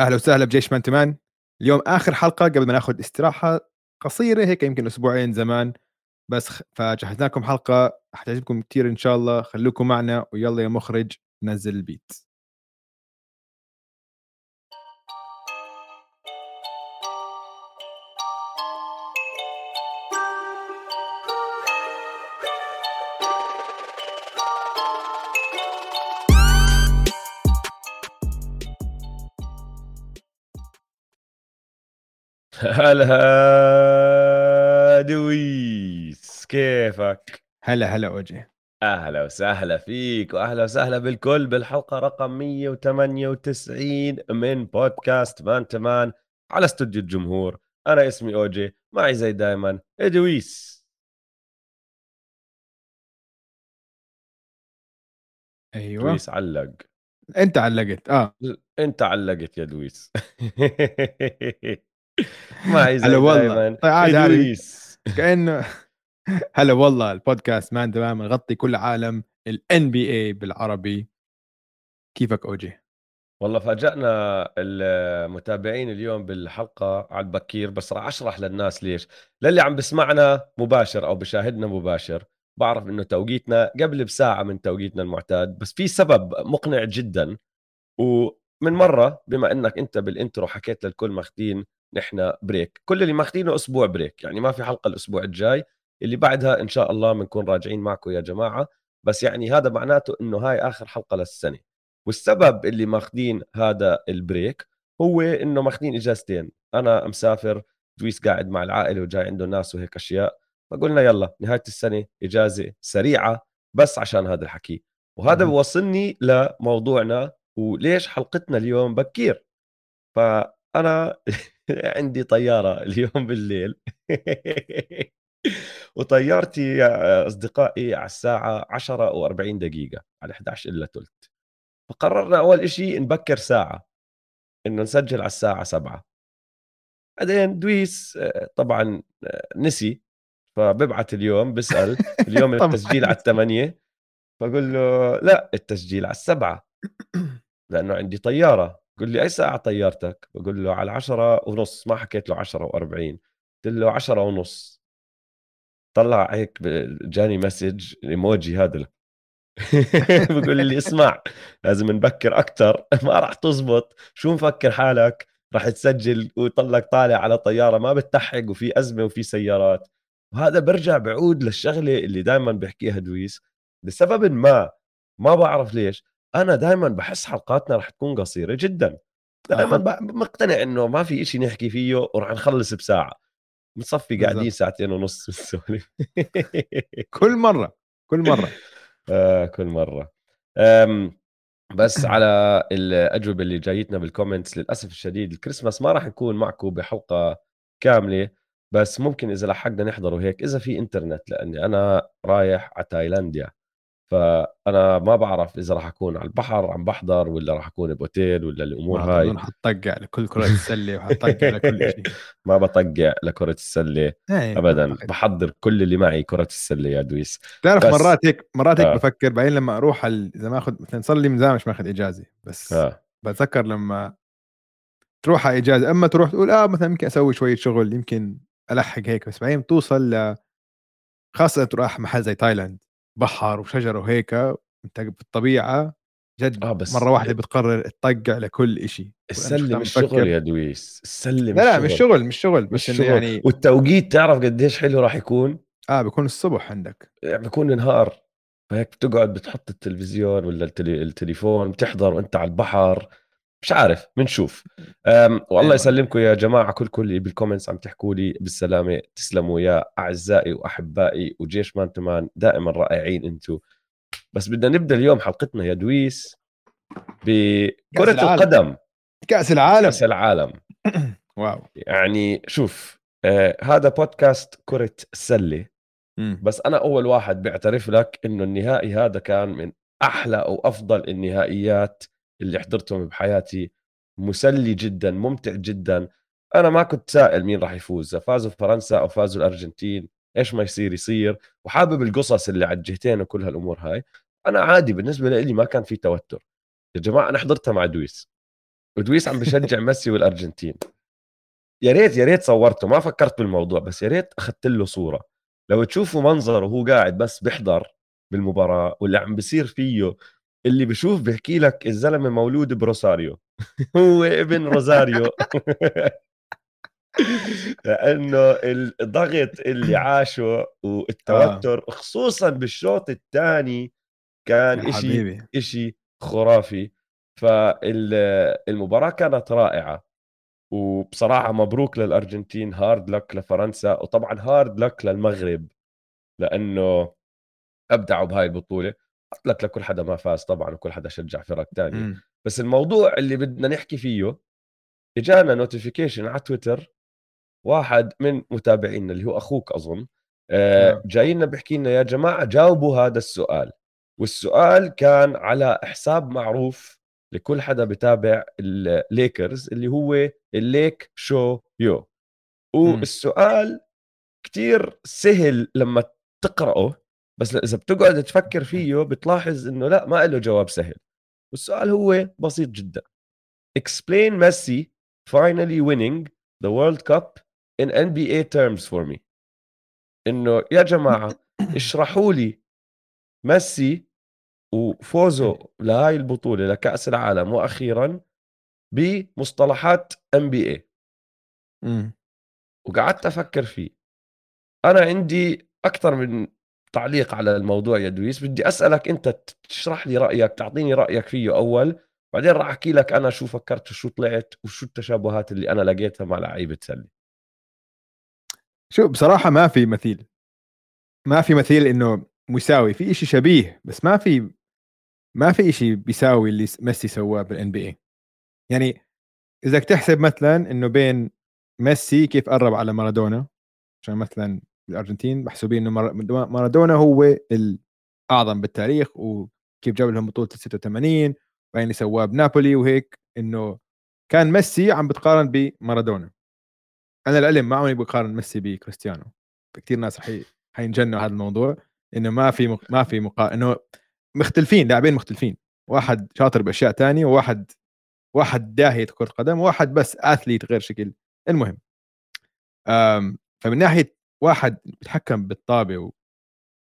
أهلا وسهلا بجيش مان تمان اليوم آخر حلقة قبل ما ناخذ استراحة قصيرة هيك يمكن أسبوعين زمان. بس خ- فجهزنا لكم حلقة حتعجبكم كثير إن شاء الله. خلوكم معنا ويلا يا مخرج نزل البيت. هلا دويس كيفك؟ هلا هلا أوجي. أهلا وسهلا فيك وأهلا وسهلا بالكل بالحلقة رقم 198 من بودكاست مان تمان على استوديو الجمهور. أنا اسمي أوجي معي زي دايما ادويس أيوه. دويس علق. أنت علقت آه. أنت علقت يا دويس معي زي هلا والله. طيب عادي كأنه هلا والله ال podcast man تمام نغطي كل عالم ال NBA بالعربي. كيفك اوجي والله فاجأنا المتابعين اليوم بالحلقة على البكير بس راح أشرح للناس ليش. للي عم بسمعنا مباشر أو بشاهدنا مباشر بعرف إنه توقيتنا قبل بساعة من توقيتنا المعتاد بس في سبب مقنع جدا. ومن مرة بما إنك أنت بال intro حكيت للكل ماخذين نحن break كل اللي ماخذينه أسبوع break يعني ما في حلقة الأسبوع الجاي. اللي بعدها إن شاء الله بنكون راجعين معكم يا جماعة. بس يعني هذا معناته إنه هاي آخر حلقة للسنة. والسبب اللي ماخذين هذا ال break هو إنه ماخذين إجازتين. أنا مسافر دويس قاعد مع العائلة وجاي عنده ناس وهيك أشياء. فقلنا يلا نهاية السنة إجازة سريعة بس عشان هذا الحكي. وهذا. بوصلني لموضوعنا وليش حلقتنا اليوم بكير. فانا عندي طيارة اليوم بالليل. وطيارتي يا أصدقائي على الساعة 10 و40 دقيقة على 11 إلا ثلث فقررنا أول إشي نبكر ساعة انه نسجل على الساعة 7 بعدين دويس طبعا نسي فببعت اليوم بسأل اليوم. التسجيل على الثمانية فقول له لا التسجيل على السبعة. لأنه عندي طيارة. قل لي أي ساعة طيارتك؟ بقول له على عشرة ونص ما حكيت له عشرة وأربعين قلت له عشرة ونص. طلع هيك جاني مسج إيموجي هذا بقول لي اسمع لازم نبكر أكثر ما راح تزبط. شو مفكر حالك؟ راح تسجل ويطلق طالع على طيارة ما بتحق وفي أزمة وفي سيارات. وهذا برجع بعود للشغلة اللي دائما بحكيها دويس. لسبب ما ما بعرف ليش. أنا دائما بحس حلقاتنا راح تكون قصيرة جدا. دائما. مقتنع إنه ما في إشي نحكي فيه وراح نخلص بساعة. بنصفي قاعدين. ساعتين ونص بالسولف كل مرة كل مرة. آه كل مرة. أم بس على الأجوبة اللي جايتنا بال comments للأسف الشديد الكريسماس ما راح نكون معكم بحلقة كاملة. بس ممكن إذا لحقنا نحضره هيك إذا في انترنت لأني أنا رايح على تايلانديا فأنا ما بعرف إذا راح أكون على البحر عم بحضر ولا راح أكون بأوتيل ولا الأمور هاي. أظن حتقطع لكل كرة السلة وحتقطع لكل شيء. ما بقطع لكرة السلة إيه، ابدا. بحضر كل اللي معي كرة السلة يا دويس. تعرف بس- مرات هيك مرات هيك آه. بفكر بعدين لما أروح ال- إذا ما أخذ مثلا صار لي من زمان مش ماخذ إجازة بس آه. بتذكر لما تروح على إجازة. أما تروح تقول آه مثلا يمكن أسوي شوية شغل يمكن ألحق هيك بس بعدين توصل ل خاصة تروح محل زي تايلاند. بحر وشجر وهيك أنت بالطبيعه جد آه، بس- مرة واحدة بتقرر تطقع لكل شيء السلة مش شغل يا دويس السلة لا لا مش شغل مش شغل مش بس شغل يعني والتوقيت تعرف قديش حلو راح يكون؟ آه بيكون الصبح عندك. يعني بيكون نهار فهيك بتقعد بتحط التلفزيون ولا التلي... التليفون بتحضر وأنت على البحر. مش عارف بنشوف والله أيوة. يسلمكم يا جماعة كل كل اللي بال comments عم تحكوا لي بالسلامة تسلموا يا أعزائي وأحبائي وجيش مان تمان دائما رائعين أنتم بس بدنا نبدأ اليوم حلقتنا يا دويس بكره. القدم. كأس العالم. كأس العالم. واو. يعني شوف آه هذا بودكاست كرة السلة مم. بس أنا أول واحد بعترف لك إنه النهائي هذا كان من أحلى أو أفضل النهائيات اللي حضرتهم بحياتي مسلي جدا ممتع جدا. أنا ما كنت سائل مين راح يفوز فازوا فرنسا أو فازوا الأرجنتين إيش ما يصير يصير؟ وحابب القصص اللي على الجهتين وكل هالأمور هاي. أنا عادي بالنسبة لي ما كان في توتر. يا جماعة أنا حضرتها مع دويس. ودويس عم بشجع ميسي والأرجنتين. يا ريت يا ريت صورته. ما فكرت بالموضوع بس يا ريت أخذت له صورة. لو تشوفوا منظره وهو قاعد بس بيحضر بالمباراة واللي عم بيصير فيه اللي بشوف بيحكي لك الزلمة مولود بروساريو. هو ابن روزاريو لأنه الضغط اللي عاشه والتوتر آه. خصوصا بالشوط الثاني كان شيء شيء خرافي. فالمباراه كانت رائعة. وبصراحة مبروك للأرجنتين hard luck لفرنسا وطبعا hard luck للمغرب لأنه أبدعوا بهاي البطولة. luck لكل حدا ما فاز طبعا وكل حدا شجع فرق تانية. بس الموضوع اللي بدنا نحكي فيه إجانا notification على تويتر واحد من متابعينا اللي هو أخوك أظن آه نعم. جاينا بيحكي لنا يا جماعة جاوبوا هذا السؤال. والسؤال كان على حساب معروف لكل حدا بتابع الليكرز اللي هو Lake Show Yo والسؤال كتير سهل لما تقرأه بس إذا بتقعد تفكر فيه بتلاحظ إنه لأ ما له جواب سهل. والسؤال هو بسيط جدا. Explain Messi finally winning the World Cup in NBA terms for me. إنه يا جماعة اشرحوا لي ميسي وفوزه لهاي البطولة لكأس العالم وأخيرا بمصطلحات NBA وقعدت أفكر فيه. أنا عندي أكثر من تعليق على الموضوع يا دويس. بدي أسألك أنت تشرح لي رأيك تعطيني رأيك فيه أول بعدين راح أحكي لك أنا شو فكرت وشو طلعت وشو التشابهات اللي أنا لقيتها مع لعيبة سلة. شو بصراحة ما في مثيل. ما في مثيل إنه مساوي. في إشي شبيه بس ما في ما في إشي بيساوي اللي ميسي سواه بال NBA يعني إذا تحسب مثلا إنه بين ميسي كيف قرب على مارادونا عشان مثلا الارجنتين محسوبين إنه مارادونا هو الأعظم بالتاريخ وكيف جاب لهم بطولة 86 وبعدين سواه بنابولي وهيك إنه كان ميسي عم بتقارن بمارادونا. أنا العلم ما عمري بقارن ميسي بكريستيانو. كثير ناس حي حينجنوا هذا الموضوع إنه ما في مق... ما في مقا... إنه مختلفين لاعبين مختلفين. واحد شاطر بأشياء تانية وواحد واحد داهية كرة قدم وواحد بس اثليت غير شكل. المهم أم... فمن ناحية واحد بيتحكم بالطابة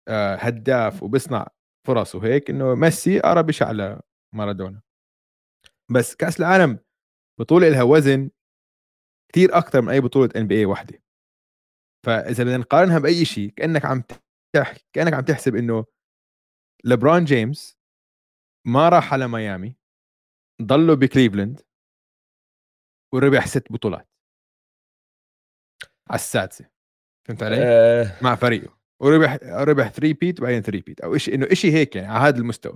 وهداف آه، وبيصنع فرص وهيك إنه ميسي قرب على مارادونا. بس كأس العالم بطولة لها وزن كثير أكثر من أي بطولة NBA وحدة. فإذا بدنا نقارنها بأي شيء كأنك عم تحكي كأنك عم تحسب إنه لبرون جيمس ما راح على ميامي ضلوا بكليفلند وربح ست بطولات. على السادسة. فهمت علي؟ أه. مع فريقه. وربح ربح 3 بيت وبعدين 3 بيت أو شيء إنه شيء هيك يعني على هذا المستوى.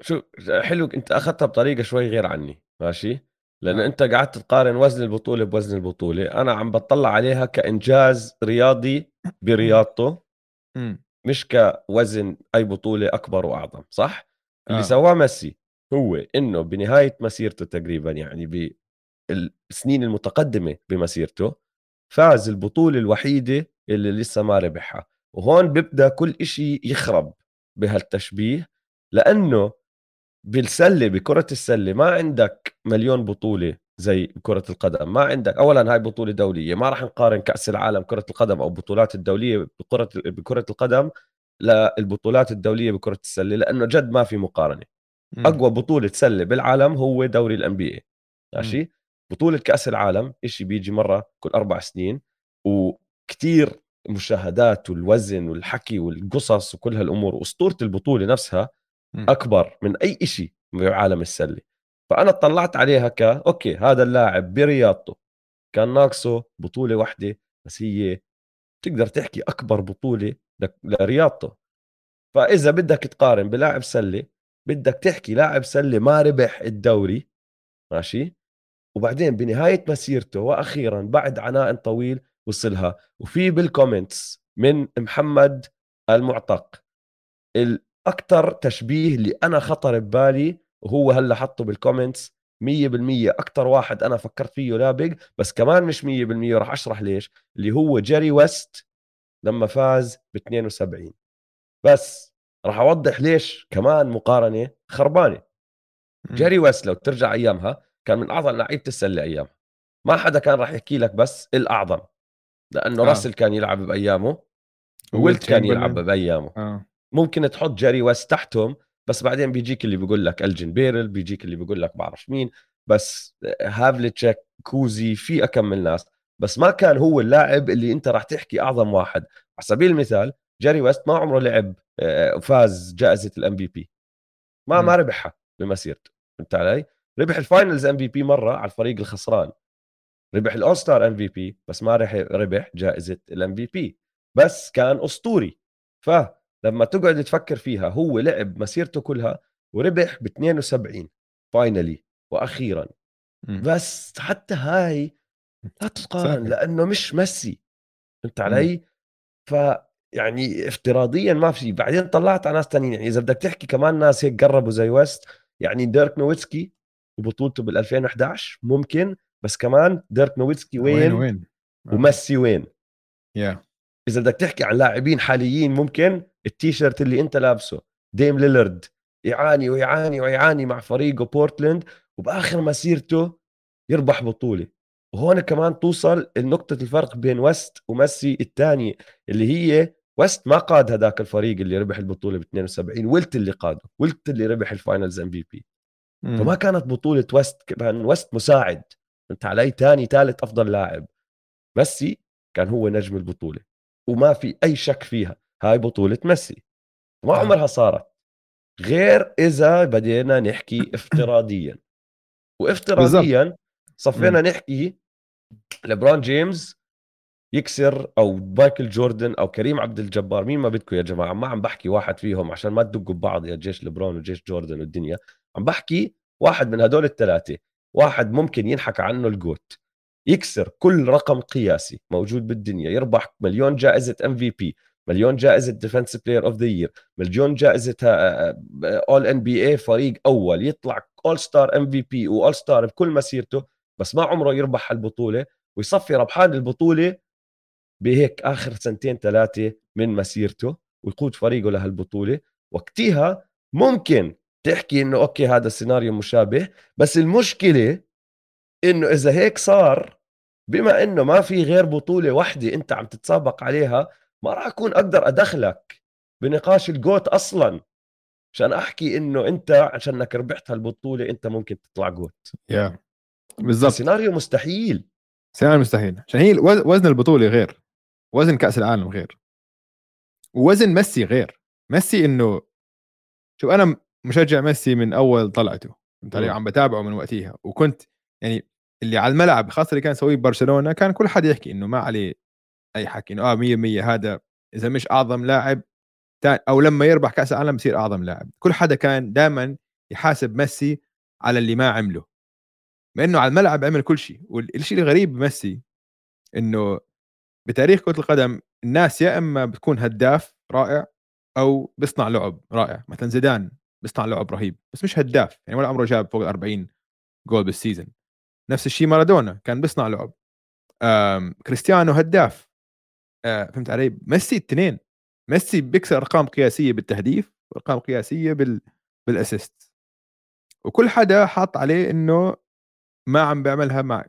شو حلو أنت أخذتها بطريقة شوي غير عني ماشي؟ لأنه آه. أنت قعدت تقارن وزن البطولة بوزن البطولة. أنا عم بطلع عليها كإنجاز رياضي برياضته مش كوزن أي بطولة أكبر وأعظم صح؟ آه. اللي سواه ميسي هو إنه بنهاية مسيرته تقريبا يعني بالسنين المتقدمة بمسيرته فاز البطولة الوحيدة اللي لسه ما ربحها. وهون بيبدأ كل إشي يخرب بهالتشبيه لأنه بالسلة بكرة السلة ما عندك مليون بطولة زي كرة القدم. ما عندك اولا هاي بطولة دولية. ما راح نقارن كأس العالم كرة القدم أو بطولات الدولية بكرة بكرة القدم للبطولات الدولية بكرة السلة لأنه جد ما في مقارنة. م. أقوى بطولة سلة بالعالم هو دوري الان بي ماشي؟ بطولة كأس العالم إشي بيجي مرة كل أربع سنين وكتير مشاهدات والوزن والحكي والقصص وكل هالأمور وأسطورة البطولة نفسها أكبر من أي إشي بعالم السلة. فأنا اطلعت عليها ك أوكي هذا اللاعب برياضته كان ناقصه بطولة واحدة بس هي تقدر تحكي أكبر بطولة لرياضته. فإذا بدك تقارن بلاعب سلة بدك تحكي لاعب سلة ما ربح الدوري ماشي؟ وبعدين بنهاية مسيرته وأخيرا بعد عناء طويل وصلها. وفي بال comments من محمد المعتق. الاكثر تشبيه اللي أنا خطر ببالي وهو هلأ حطه بالكومنتس 100% أكثر واحد أنا فكرت فيه لابق بس كمان مش 100% راح أشرح ليش. اللي هو جيري ويست لما فاز ب 72 بس راح أوضح ليش كمان مقارنة خربانة. جيري ويست لو ترجع أيامها كان من أعظم لعيبة السلة أيام ما حدا كان راح يحكي لك بس الأعظم لأنه آه. راسل كان يلعب بأيامه وولت كان يلعب بأيامه آه. ممكن تحط جيري ويست تحتهم بس بعدين بيجيك اللي بيقول لك ألجن بيلور بيجيك اللي بيقول لك بعرف مين بس هافلتشيك كوزي في اكمل ناس بس ما كان هو اللاعب اللي أنت راح تحكي أعظم واحد على سبيل المثال جيري ويست ما عمره لعب وفاز آه، جائزة ال MVP ما م. ما ربحها بمسيرته فهمت علي؟ ربح ال Finals MVP مرة على الفريق الخسران. ربح ال All-Star MVP بس ما رح ربح جائزة ال MVP بس كان أسطوري. فلما تقعد تفكر فيها هو لعب مسيرته كلها وربح ب 72 finally وأخيرا. بس حتى هاي لا تقارن لأنه مش ميسي. فهمت علي؟ ف يعني افتراضيا ما في بعدين طلعت على ناس ثانيين يعني إذا بدك تحكي كمان ناس هيك قربوا زي ويست يعني ديرك نويتسكي وبطولته بال 2011 ممكن بس كمان ديرك نويتسكي وين, وين, وين. آه. وميسي وين يا yeah. إذا بدك تحكي عن لاعبين حاليين ممكن التيشيرت اللي أنت لابسه ديم ليلارد يعاني ويعاني ويعاني مع فريقه بورتلاند وبآخر مسيرته يربح بطولة وهون كمان توصل نقطة الفرق بين ويست وميسي الثانية اللي هي ويست ما قاد هذاك الفريق اللي ربح البطولة ب 72 ولت اللي قاده ولت اللي ربح ال Finals MVP فما كانت بطولة ويست كان ويست مساعد. أنت علي ثاني ثالث أفضل لاعب. ميسي كان هو نجم البطولة. وما في أي شك فيها. هاي بطولة ميسي. ما عمرها صارت. غير إذا بدينا نحكي افتراضيا. وافتراضيا صفينا نحكي لبرون جيمس يكسر أو مايكل جوردن أو كريم عبد الجبار. مين ما بدكم يا جماعة؟ ما عم بحكي واحد فيهم عشان ما تدقوا ببعض يا جيش لبرون وجيش جوردن والدنيا. عم بحكي واحد من هدول الثلاثه واحد ممكن ينحكى عنه ال GOAT. يكسر كل رقم قياسي موجود بالدنيا. يربح مليون جائزة MVP مليون جائزة defense player of the year مليون جائزة اول NBA فريق أول. يطلع All-Star MVP و All-Star بكل مسيرته بس ما عمره يربح البطولة ويصفي ربحان البطولة بهيك آخر سنتين ثلاثة من مسيرته ويقود فريقه لهالبطولة. وقتها ممكن تحكي إنه okay هذا السيناريو مشابه بس المشكلة إنه إذا هيك صار بما إنه ما في غير بطولة واحدة أنت عم تتسابق عليها ما راح أكون أقدر أدخلك بنقاش ال GOAT أصلا. عشان أحكي إنه أنت عشانك ربحت هالبطولة أنت ممكن تطلع GOAT. yeah yeah. بالضبط. سيناريو مستحيل. سيناريو مستحيل. عشان هي وزن البطولة غير. وزن كأس العالم غير. ووزن ميسي غير. ميسي إنه شوف أنا مشجع ميسي من أول طلعته. فهمت علي عم بتابعه من وقتها وكنت يعني اللي على الملعب خاصة اللي كان يسويه ببرشلونه كان كل حد يحكي إنه ما عليه أي حكي إنه آه 100% هذا إذا مش أعظم لاعب أو لما يربح كأس العالم بصير أعظم لاعب. كل حدا كان دائما يحاسب ميسي على اللي ما عمله. مع إنه على الملعب عمل كل شيء. والشيء الغريب بميسي إنه بتاريخ كرة القدم الناس يا إما بتكون هداف رائع أو بيصنع لعب رائع. مثلا زيدان. بيصنع لعب رهيب بس مش هداف يعني ولا عمره جاب فوق ال 40 goal بال season. نفس الشيء مارادونا كان بيصنع لعب. كريستيانو هداف. آه، فهمت علي؟ ميسي الاثنين ميسي بيكسر أرقام قياسية بالتهديف وأرقام قياسية بال بال assist وكل حدا حاط عليه إنه ما عم بيعملها مع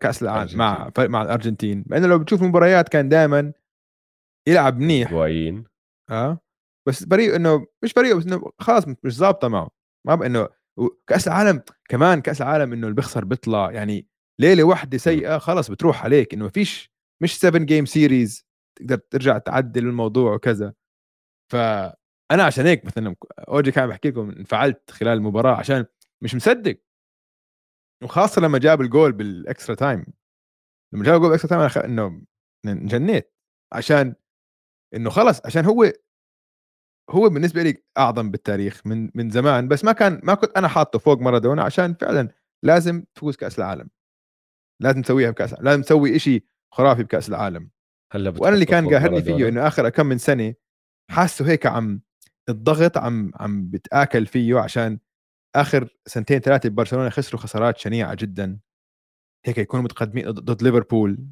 كأس العالم مع مع الأرجنتين. مع إنه لو بتشوف المباريات كان دائما يلعب منيح. كوين آه. بس بريء إنه مش بريء بس إنه خلاص مش ظابطة معه. ما إنه كأس العالم كمان كأس العالم إنه اللي بيخسر بيطلع. يعني ليلة واحدة سيئة خلص بتروح عليك. إنه ما فيش مش 7 game series تقدر ترجع تعدل الموضوع وكذا. فانا عشان هيك مثلا أوجي كان بحكي لكم انفعلت خلال المباراة عشان مش مصدق. وخاصة لما جاب ال goal بال extra time لما جاب ال goal بال extra time أنا خ... إنه انجنيت. عشان إنه خلص عشان هو هو بالنسبة لي أعظم بالتاريخ من من زمان بس ما كان ما كنت أنا حاطه فوق مارادونا عشان فعلا لازم تفوز كأس العالم. لازم تسويها بكأس العالم. لازم تسوي شيء خرافي بكأس العالم. هلا وأنا اللي كان قاهرني فيه إنه آخر كم من سنة حاسه هيك عم الضغط عم عم بتآكل فيه عشان آخر سنتين ثلاثة ببرشلونة خسروا خسارات شنيعة جدا. هيك يكونوا متقدمين ضد ليفربول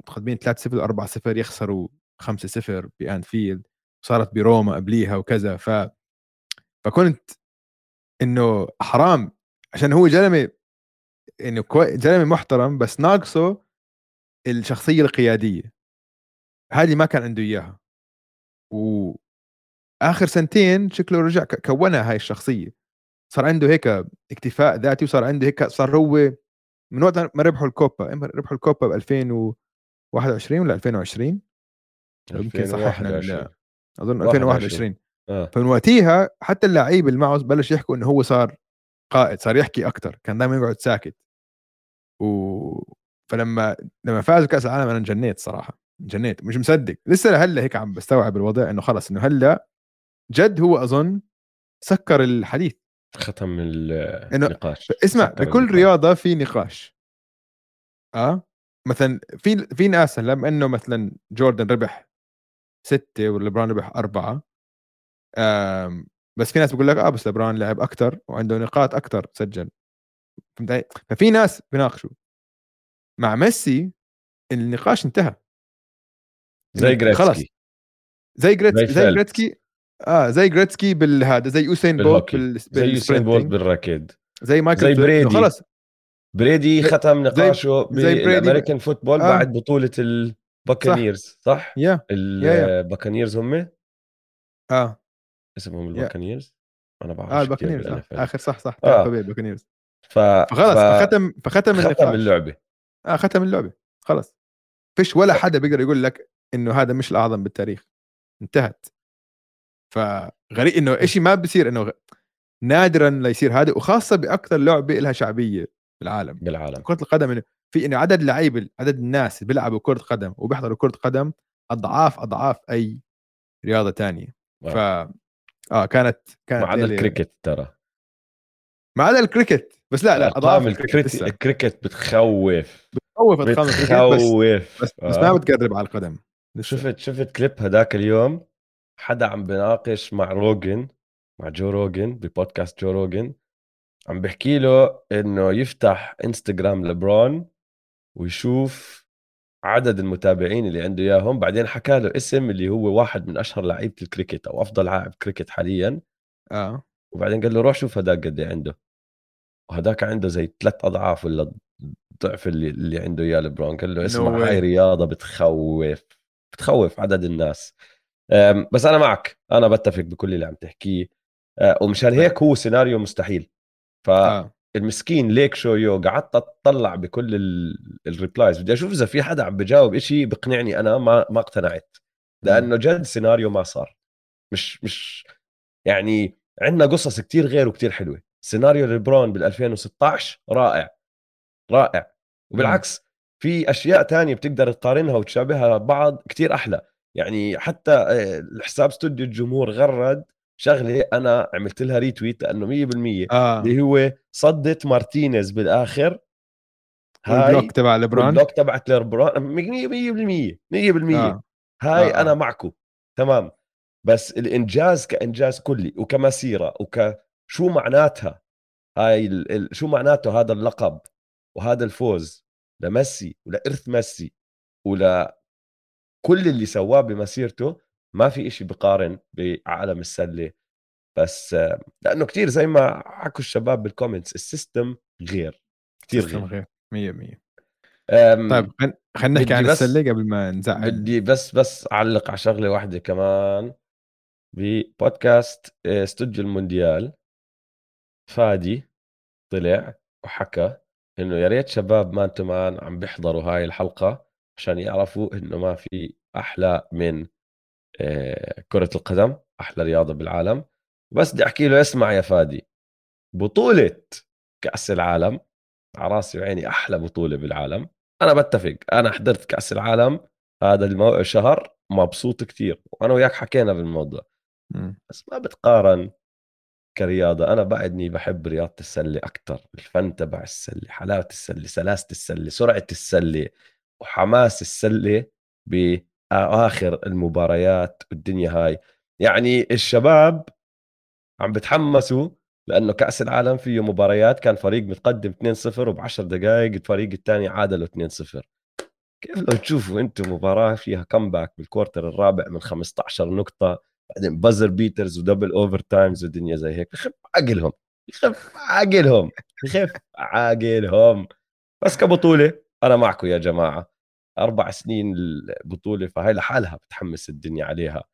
متقدمين 3-0 4-0 يخسروا 5-0 بأنفيلد. صارت بروما قبليها وكذا ف فكنت إنه حرام. عشان هو زلمه إنه كوي... زلمه محترم بس ناقصه الشخصية القيادية. هذه ما كان عنده إياها. واخر سنتين شكله رجع كونها هاي الشخصية. صار عنده هيك اكتفاء ذاتي وصار عنده هيك صار هو من وقت ما ربحوا الكوبا. ربحوا الكوبا؟ ب 2021 ولا 2020 يمكن صححنا أظن 2021 آه. فمن وقتها حتى اللعيبه اللي معه بلش يحكوا إنه هو صار قائد صار يحكي أكثر كان دائما يقعد ساكت. و فلما لما فازوا كأس العالم أنا انجنيت صراحة انجنيت مش مصدق. لسه لهلأ هيك عم بستوعب الوضع إنه خلص إنه هلأ جد هو أظن سكر الحديث. ختم النقاش اسمع بكل النقاش. رياضة في نقاش. آه؟ مثلا في في ناس لما إنه مثلا جوردن ربح ستة ولبران ربح أربعة. بس في ناس بقول لك آه بس لبران لعب أكثر وعنده نقاط أكثر سجل. فهمت علي؟ ففي ناس بيناقشوا. مع ميسي النقاش انتهى. زي جريتسكي. خلص زي جريتسكي زي, جريتسكي آه زي جريتسكي بالهذا زي يوسين بولت بال... زي يوسين بولت بالركض زي مايكل زي بريدي. خلص بريدي ختم نقاشه بال American football آه. بعد بطولة الباكانيرز صح؟ صح؟ يا الباكانيرز هم؟ آه. اسمهم الباكانيرز أنا بعرف آه الباكانيرز آه. آخر صح صح. آه. الباكانيرز ف... فخلص ف... ختم فختم ختم اللعبة. آه ختم اللعبة. خلص فيش ولا حدا بيقدر يقول لك إنه هذا مش الأعظم بالتاريخ. انتهت. فغريب إنه شيء ما بصير إنه نادرا ليصير هذا وخاصة بأكثر لعبة لها شعبية بالعالم. بالعالم. كرة القدم في إنه عدد لعيبه عدد الناس اللي بيلعبوا كرة قدم وبيحضروا كرة قدم أضعاف أضعاف أي رياضة تانية. ف آه كانت كانت ما عدا الكريكت ترى. ما عدا الكريكت بس لا لا أضعاف الكريكت الكريكت بتخوف. بتخوف ارقام بتخوف. بس, بس, آه. ما بتقرب على القدم شفت شفت كليب هذاك اليوم؟ حدا عم بناقش مع روجن مع جو روجن ببودكاست جو روجن عم بحكي له إنه يفتح انستغرام لبرون ويشوف عدد المتابعين اللي عنده إياهم. بعدين حكى له اسم اللي هو واحد من أشهر لعيبة الكريكت أو أفضل لاعب كريكت حاليا. آه. وبعدين قال له روح شوف هذاك قد عنده. وهذاك عنده زي ثلاث أضعاف ولا ضعف اللي اللي عنده إياه لبرون قال له اسمع no هاي رياضة بتخوف. بتخوف عدد الناس. بس أنا معك. أنا بتفق بكل اللي عم تحكيه. آه، ومشان هيك هو سيناريو مستحيل. ف آه. المسكين like شو يو قعدت أطلع بكل ال replies. بدي أشوف إذا في حدا عم بجاوب إشي بقنعني أنا ما ما اقتنعت لأنه جد سيناريو ما صار. مش مش يعني عندنا قصص كتير غير وكتير حلوة. سيناريو ليبرون بال 2016 رائع رائع. وبالعكس في أشياء تانية بتقدر تقارنها وتشابهها بعض كتير أحلى. يعني حتى آه، الحساب استوديو الجمهور غرد شغلة أنا عملت لها retweet لأنه 100% آه. اللي هو صدت مارتينيز بالآخر. هاي ال block تبع لبران ال block تبعت لبران 100% 100% آه. هاي آه. أنا معكم تمام. بس الإنجاز كإنجاز كلي وكمسيرة وكشو معناتها. هاي ال... شو معناته هذا اللقب وهذا الفوز؟ لميسي ولإرث ميسي ولكل اللي سواه بمسيرته ما في إشي بقارن بعالم السلة بس لأنه كتير زي ما حكوا الشباب بال comments ال system غير كتير غير. غير 100% طيب خلينا نحكي عن السلة قبل ما نزعل. بدي بس بس أعلق على شغلة واحدة كمان ببودكاست آه، استوديو المونديال. فادي طلع وحكى إنه يا ريت شباب man to man عم بيحضروا هاي الحلقة عشان يعرفوا إنه ما في أحلى من كرة القدم أحلى رياضة بالعالم. بس بدي أحكي له اسمع يا فادي. بطولة كأس العالم على رأسي وعيني أحلى بطولة بالعالم. أنا بتفق أنا حضرت كأس العالم هذا المو... شهر مبسوط كثير وأنا وياك حكينا بالموضوع. بس ما بتقارن كرياضة. أنا بعدني بحب رياضة السلة أكثر الفن تبع السلة حلاوة السلة سلاسة السلة سرعة السلة وحماس السلة ب آخر المباريات والدنيا هاي. يعني الشباب عم بتحمسوا لأنه كأس العالم فيه مباريات كان فريق متقدم 2-0 وب10 دقائق الفريق الثاني عادلوا 2-0 كيف لو تشوفوا أنتم مباراة فيها comeback بال quarter الرابع من 15 نقطة بعدين buzzer beaters و double overtimes ودنيا زي هيك عقلهم يخف عقلهم يخف عقلهم بس كبطولة أنا معكم يا جماعة. أربع سنين البطولة فهي لحالها بتحمس الدنيا عليها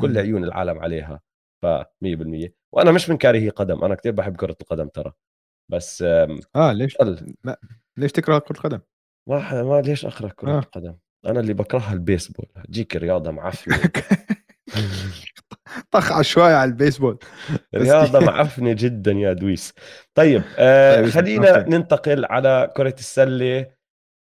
كل عيون العالم عليها ف 100% وأنا مش من كارهي كرة قدم أنا كثير بحب كرة القدم ترى. بس آه ليش؟ لا ليش تكره كرة القدم؟ ما ما ليش أكره كرة آه. القدم؟ أنا اللي بكرهها البيسبول. جيك رياضة معفنة. طخ عشوائي على البيسبول. رياضة معفنة جدا يا دويس. طيب آه طيب خلينا ننتقل على كرة السلة.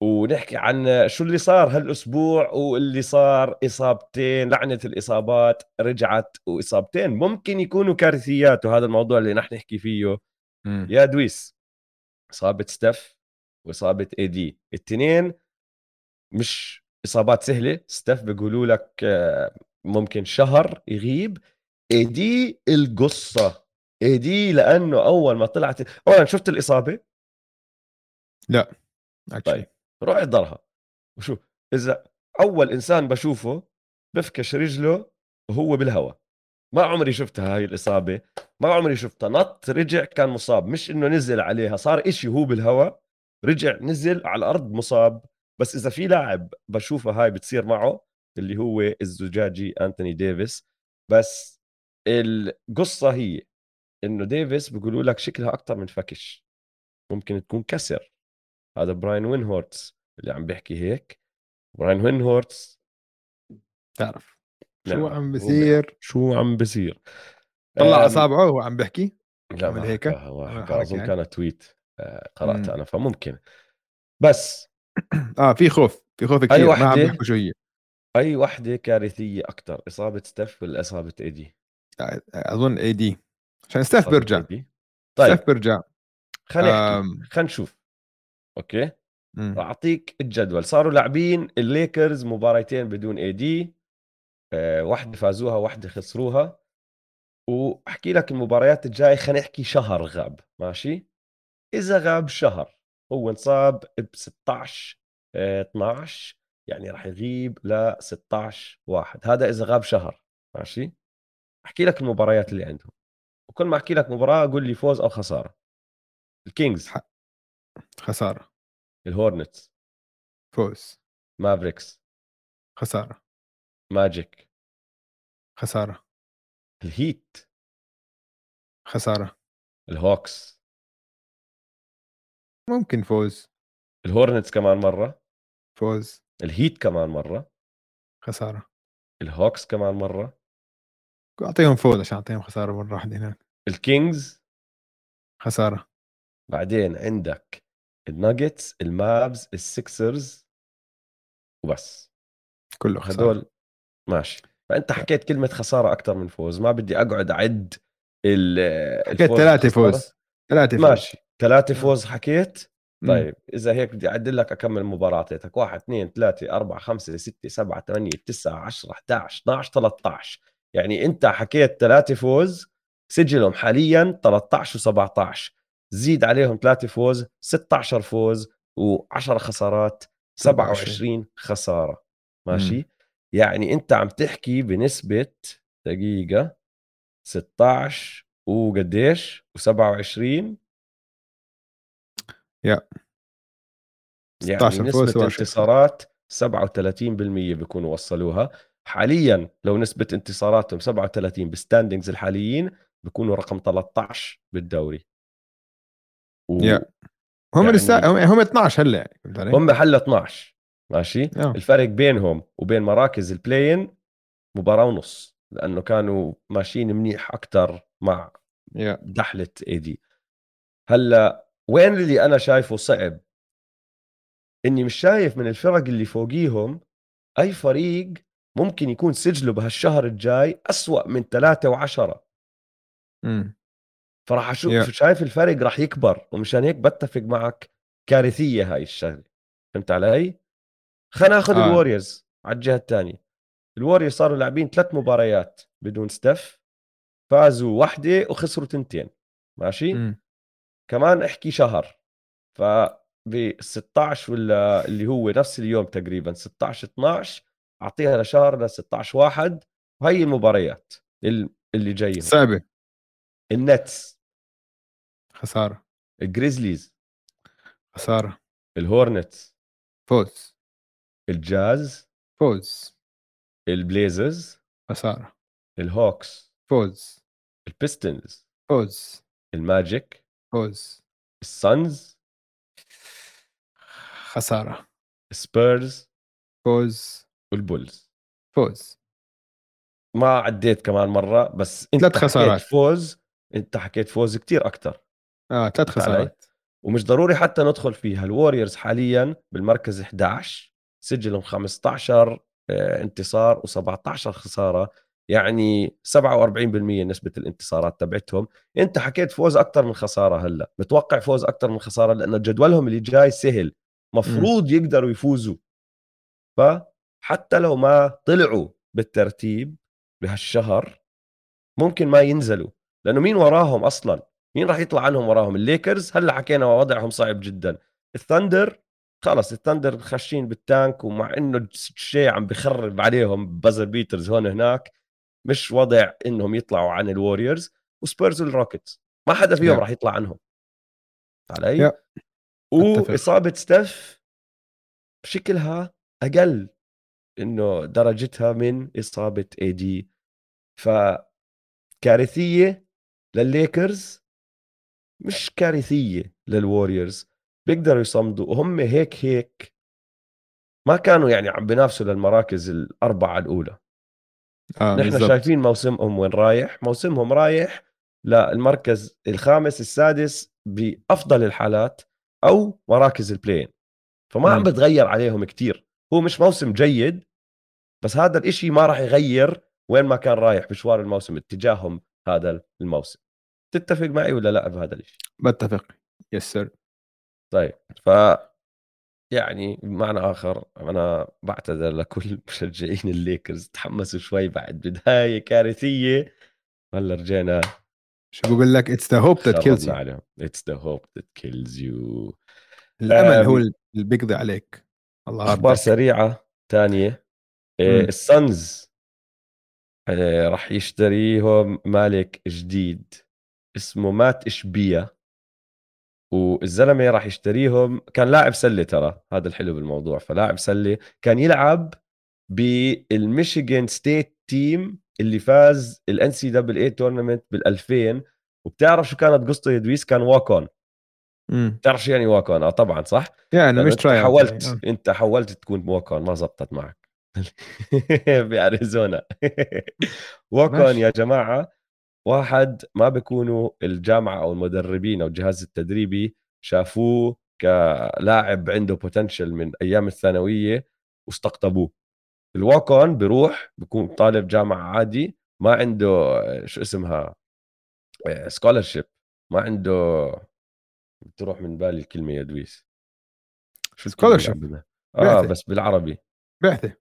ونحكي عن شو اللي صار هالأسبوع واللي صار إصابتين لعنة الإصابات رجعت وإصابتين. ممكن يكونوا كارثيات وهذا الموضوع اللي نحن نحكي فيه. م. يا دويس إصابة ستيف وإصابة إي دي. الاثنين مش إصابات سهلة. ستيف بيقولوا لك آه، ممكن شهر يغيب. إي دي القصة. إي دي لأنه أول ما طلعت اولا شفت الإصابة؟ لا طيب. روح احضرها. وشوف إذا أول إنسان بشوفه بفكش رجله وهو بالهواء ما عمري شفتها هاي الإصابة ما عمري شفتها نط رجع كان مصاب. مش إنه نزل عليها صار إشي هو بالهواء رجع نزل على الأرض مصاب. بس إذا في لاعب بشوفها هاي بتصير معه اللي هو الزجاجي أنتوني ديفيس. بس القصة هي إنه ديفيس بيقولوا لك شكلها أكثر من فكش. ممكن تكون كسر. هذا براين وينهورتس اللي عم بيحكي هيك. براين وينهورتس تعرف. شو نعم. عم بصير شو عم بصير طلع أصابعه وهو عم بيحكي؟ لا ما هيك؟ أظن يعني. كان tweet آه، قرأت أنا فممكن. بس آه في خوف في خوف كثير ما عم بيحكوا شو هي أي وحدة كارثية أكثر إصابة ستيف ولا إصابة إي دي؟ أظن إي دي عشان ستيف بيرجع طيب. ستيف بيرجع خلينا نحكي خلينا نشوف. Okay? راح أعطيك الجدول. صاروا لاعبين الليكرز مباراتين بدون إي دي آه، واحدة فازوها واحدة خسروها. وأحكي لك المباريات الجاية خلينا نحكي شهر غاب ماشي؟ إذا غاب شهر هو انصاب ب 16 12 يعني راح يغيب ل 16 واحد. هذا إذا غاب شهر ماشي؟ أحكي لك المباريات اللي عندهم. وكل ما أحكي لك مباراة قول لي فوز أو خسارة. الكينجز. خسارة. الهورنتس. فوز. مافريكس. خسارة. ماجيك. خسارة. الهيت. خسارة. الهوكس. ممكن فوز. الهورنتس كمان مرة. فوز. الهيت كمان مرة. خسارة. الهوكس كمان مرة. أعطيهم فوز عشان أعطيهم خسارة مرة واحدة هناك. الكينجز. خسارة. بعدين عندك الناجتس المافز السكسرز وبس. كله خسارة. هدول ماشي. فأنت حكيت كلمة خسارة أكثر من فوز. ما بدي أقعد أعد حكيت ثلاثة فوز. ثلاثة فوز. ماشي. ثلاثة فوز حكيت؟ طيب إذا هيك بدي أعدل لك أكمل المباراه اعطيتك واحد اثنين ثلاثة أربعة خمسة ستة سبعة ثمانية تسعة 10 11 12 13 يعني أنت حكيت ثلاثة فوز سجلهم حاليا 13 و17 زيد عليهم ثلاثة فوز 16 فوز و10 خسارات 27 خسارة. ماشي؟ مم. يعني أنت عم تحكي بنسبة دقيقة 16 وقديش؟ و27 يا. يعني نسبة انتصارات 37% بيكونوا وصلوها. حاليا لو نسبة انتصاراتهم 37 بالستاندنجز الحاليين بيكونوا رقم 13 بالدوري. و... yeah. هم يعني... لسه هم 12 هلأ يعني هم هلا 12 ماشي yeah. الفرق بينهم وبين مراكز البلاين مباراة ونص لأنه كانوا ماشيين منيح أكثر مع yeah. دحلة اي دي هلأ وين اللي أنا شايفه صعب إني مش شايف من الفرق اللي فوقيهم أي فريق ممكن يكون سجله بهالشهر الجاي أسوأ من ثلاثة وعشرة فراح أشوف yeah. شايف الفرق راح يكبر ومشان هيك بتفق معك كارثية هاي الشغلة فهمت علي؟ خلينا ناخذ آه. الوريورز على الجهة الثانية الوريورز صاروا لاعبين ثلاث مباريات بدون ستيف فازوا واحدة وخسروا تنتين ماشي؟ م. كمان احكي شهر ف ب 16 ولا اللي هو نفس اليوم تقريبا 16 12 أعطيها لشهر ل 16 واحد وهي المباريات اللي جاية صعبه النتس خسارة. الجريزليز خسارة. الهورنتس فوز الجاز فوز البليزرز خسارة. الهوكس فوز البيستونز فوز الماجيك فوز الصنز خسارة. السبيرز فوز والبولز فوز ما عديت كمان مرة بس أنت ثلاث حكيت خسارات. فوز أنت حكيت فوز كتير أكثر آه ثلاث؟ خسارات. ومش ضروري حتى ندخل فيها. الوريورز حاليا بالمركز 11 سجلهم 15 آه، انتصار و17 خسارة. يعني 47% نسبة الانتصارات تبعتهم. أنت حكيت فوز أكثر من خسارة هلأ. متوقع فوز أكثر من خسارة؟ لأنه جدولهم اللي جاي سهل. مفروض يقدروا يفوزوا. فحتى لو ما طلعوا بالترتيب بهالشهر ممكن ما ينزلوا. لأنه مين وراهم أصلا؟ مين راح يطلع عنهم وراهم؟ الليكرز. هلأ حكينا وضعهم صعب جدا. الثندر خلص الثندر خاشين بال tank ومع إنه شيء عم بخرب عليهم buzzer beaters هون هناك مش وضع إنهم يطلعوا عن الوريورز وسبيرز والروكيتس ما حدا فيهم Yeah. راح يطلع عنهم. علي؟ Yeah. وإصابة ستيف شكلها أقل إنه درجتها من إصابة AD فكارثية للليكرز. مش كارثية للوريورز بيقدروا يصمدوا. وهم هيك هيك ما كانوا يعني عم بينافسوا للمراكز الأربعة الأولى. آه نحن بالضبط. شايفين موسمهم وين رايح. موسمهم رايح للمركز الخامس السادس بأفضل الحالات أو مراكز ال play-in فما عم. بتغير عليهم كتير. هو مش موسم جيد بس هذا الإشي ما راح يغير وين ما كان رايح مشوار الموسم اتجاههم هذا الموسم. تتفق معي ولا لا بهذا الإشي؟ بتفق. Yes sir طيب ف يعني بمعنى آخر أنا بعتذر لكل مشجعين الليكرز تحمسوا شوي بعد بداية كارثية. هلأ رجعنا. شو بقول لك؟ it's the hope that kills عليهم. it's the hope that kills you الأمل هو اللي بيقضي عليك. يلا أخبار. سريعة ثانية مم. السانز آه، راح يشتريهم مالك جديد. اسمه مات اشبيا والزلمة راح يشتريهم. كان لاعب سلة ترى هذا الحلو بالموضوع. فلاعب سلة كان يلعب بال Michigan State team اللي فاز ال NCAA tournament بال 2000 وبتعرف شو كانت قصته يا دويس؟ كان walk-on. بتعرف شو يعني walk-on آه طبعا صح؟ يعني مش انت try حاولت يعني. أنت حاولت تكون واك ما زبطت معك. ب Arizona walk-on ماشي. يا جماعة. واحد ما بيكونوا الجامعة أو المدربين أو الجهاز التدريبي شافوه كلاعب عنده potential من أيام الثانوية واستقطبوه. ال walk-on بيروح بيكون طالب جامعة عادي ما عنده آه، شو اسمها scholarship ما عنده بتروح من بالي الكلمة يا دويس. شو بنا- آه. بس بالعربي. بعثة.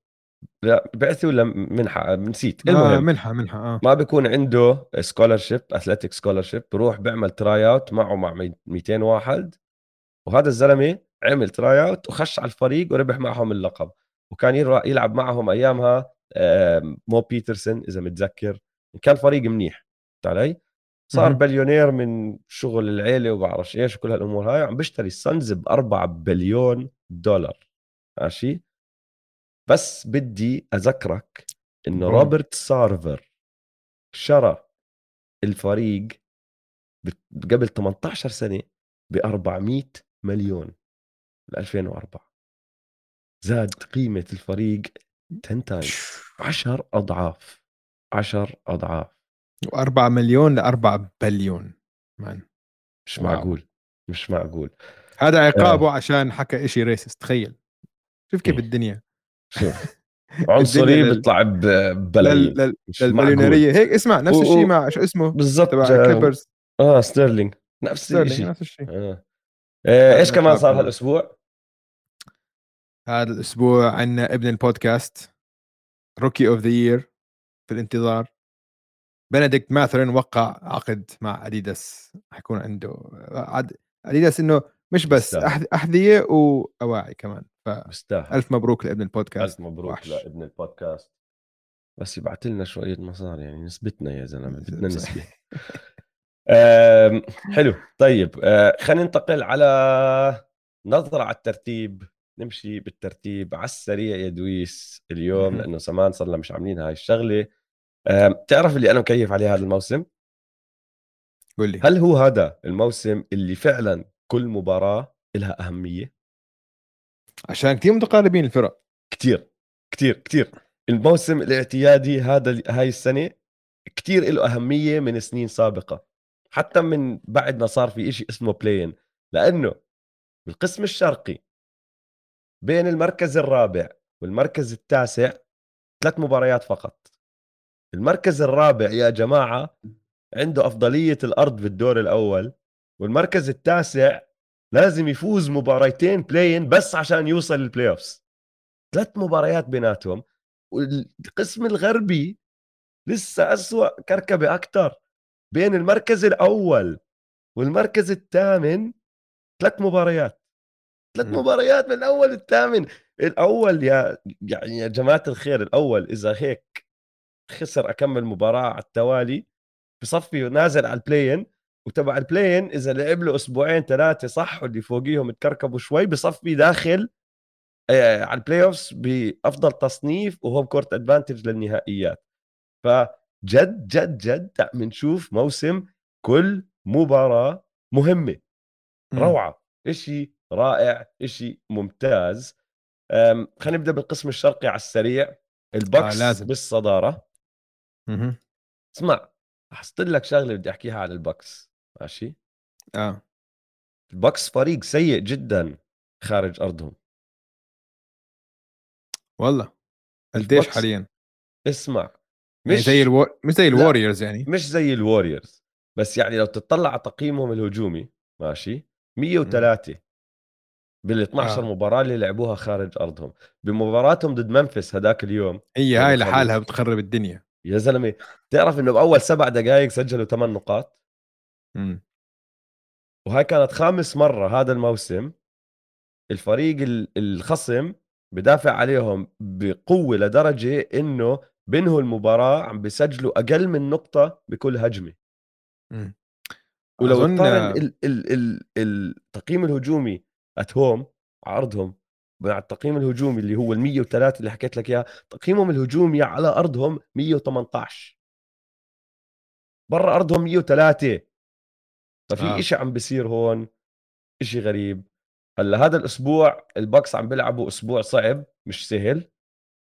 لا بعثة ولا منحة؟ نسيت. آه المهم منحة منحة آه. ما بيكون عنده scholarship athletic scholarship بروح بيعمل try out معه مع 200 واحد. وهذا الزلمة عمل try out وخش على الفريق وربح معهم اللقب. وكان يلعب معهم أيامها مو بيترسون إذا متذكر. كان فريق منيح علي؟ صار. بليونير من شغل العيلة وبعرفش إيش وكل هالأمور هاي عم بيشتري السنز ب 4 بليون دولار. ماشي؟ بس بدي أذكرك انه. روبرت سارفر شرى الفريق قبل 18 سنة ب 400 مليون ب 2004 زاد قيمة الفريق 10 times 10 أضعاف. 10 أضعاف. و4 مليون ل 4 بليون. Man. مش واو. معقول. مش معقول. هذا عقابه عشان حكى إشي racist تخيل. شوف كيف إيه. الدنيا. عنصري بيطلع ببلايين للمليونيرية. هيك اسمع نفس الشيء مع شو اسمه؟ بالضبط تبع جا- كليبرز آه ستيرلينج نفس الشيء نفس الشيء. آه. آه، إيش كمان صار. هالأسبوع؟ هذا الأسبوع عندنا ابن البودكاست rookie of the year في الانتظار. بنديكت ماثرن وقع عقد مع اديداس حيكون عنده عد... اديداس إنه مش بس. أحذ... أحذية وأواعي كمان. بيستاهل فألف مبروك لابن البودكاست. ألف مبروك وحش. لابن البودكاست. بس يبعث لنا شوية مصاري يعني نسبتنا يا زلمة بدنا نسبة. حلو. طيب آه، خلينا ننتقل على نظرة على الترتيب. نمشي بالترتيب. على السريع يا دويس اليوم لأنه زمان صرنا مش عاملين هاي الشغلة. تعرف اللي أنا مكيف عليه هذا الموسم؟ قول لي. هل هو هذا الموسم اللي فعلا كل مباراة لها أهمية؟ عشان كثير متقاربين الفرق. كثير كثير كثير الموسم الاعتيادي هذا هاي السنة كثير له أهمية من سنين سابقة. حتى من بعد ما صار في إشي اسمه بلاين لأنه بالقسم الشرقي بين المركز الرابع والمركز التاسع ثلاث مباريات فقط. المركز الرابع يا جماعة عنده أفضلية الأرض بالدور الأول والمركز التاسع لازم يفوز مباريتين play-in بس عشان يوصل لل playoffs ثلاث مباريات بيناتهم والقسم الغربي لسه أسوأ كركبة أكثر بين المركز الأول والمركز الثامن. ثلاث مباريات ثلاث مباريات من الأول الثامن الأول يا يعني يا جماعة الخير الأول إذا هيك خسر أكمل مباراة على التوالي بصفي نازل على ال play-in وتبع ال play-in إذا لعب له أسبوعين ثلاثة صح؟ واللي فوقيهم تكركبوا شوي بصفي داخل آه، على ال playoffs بأفضل تصنيف و home court advantage للنهائيات. فجد جد جد بنشوف موسم كل مباراة مهمة. روعة. إشي رائع إشي ممتاز. خلينا نبدأ بالقسم الشرقي على السريع. البكس آه لازم. بالصدارة. اسمع خصصت لك شغلة بدي أحكيها على البكس ماشي؟ آه. البكس فريق سيء جدا خارج أرضهم. والله. قديش حاليا. اسمع يعني مش يعني زي ألو... مش زي الوريورز يعني. مش زي الوريورز بس يعني لو تطلع على تقييمهم الهجومي ماشي؟ 103 بال 12 آه. مباراة اللي لعبوها خارج أرضهم. بمباراتهم ضد منفس هذاك اليوم هي هاي لحالها بتخرب الدنيا. يا زلمة تعرف إنه بأول سبع دقائق سجلوا ثمان نقاط؟ امم وهاي كانت خامس مرة هذا الموسم الفريق الخصم بدافع عليهم بقوة لدرجة إنه بينهوا المباراة عم بيسجلوا أقل من نقطة بكل هجمة. امم ولو أظن... ال ال ال التقييم الهجومي ات هوم عرضهم مع التقييم الهجومي اللي هو ال 103 اللي حكيت لك إياه تقييمهم الهجومي على أرضهم 118 برا أرضهم 103 ففي آه. شيء عم بيصير هون شيء غريب. هلأ هذا الأسبوع البكس عم بيلعبوا أسبوع صعب مش سهل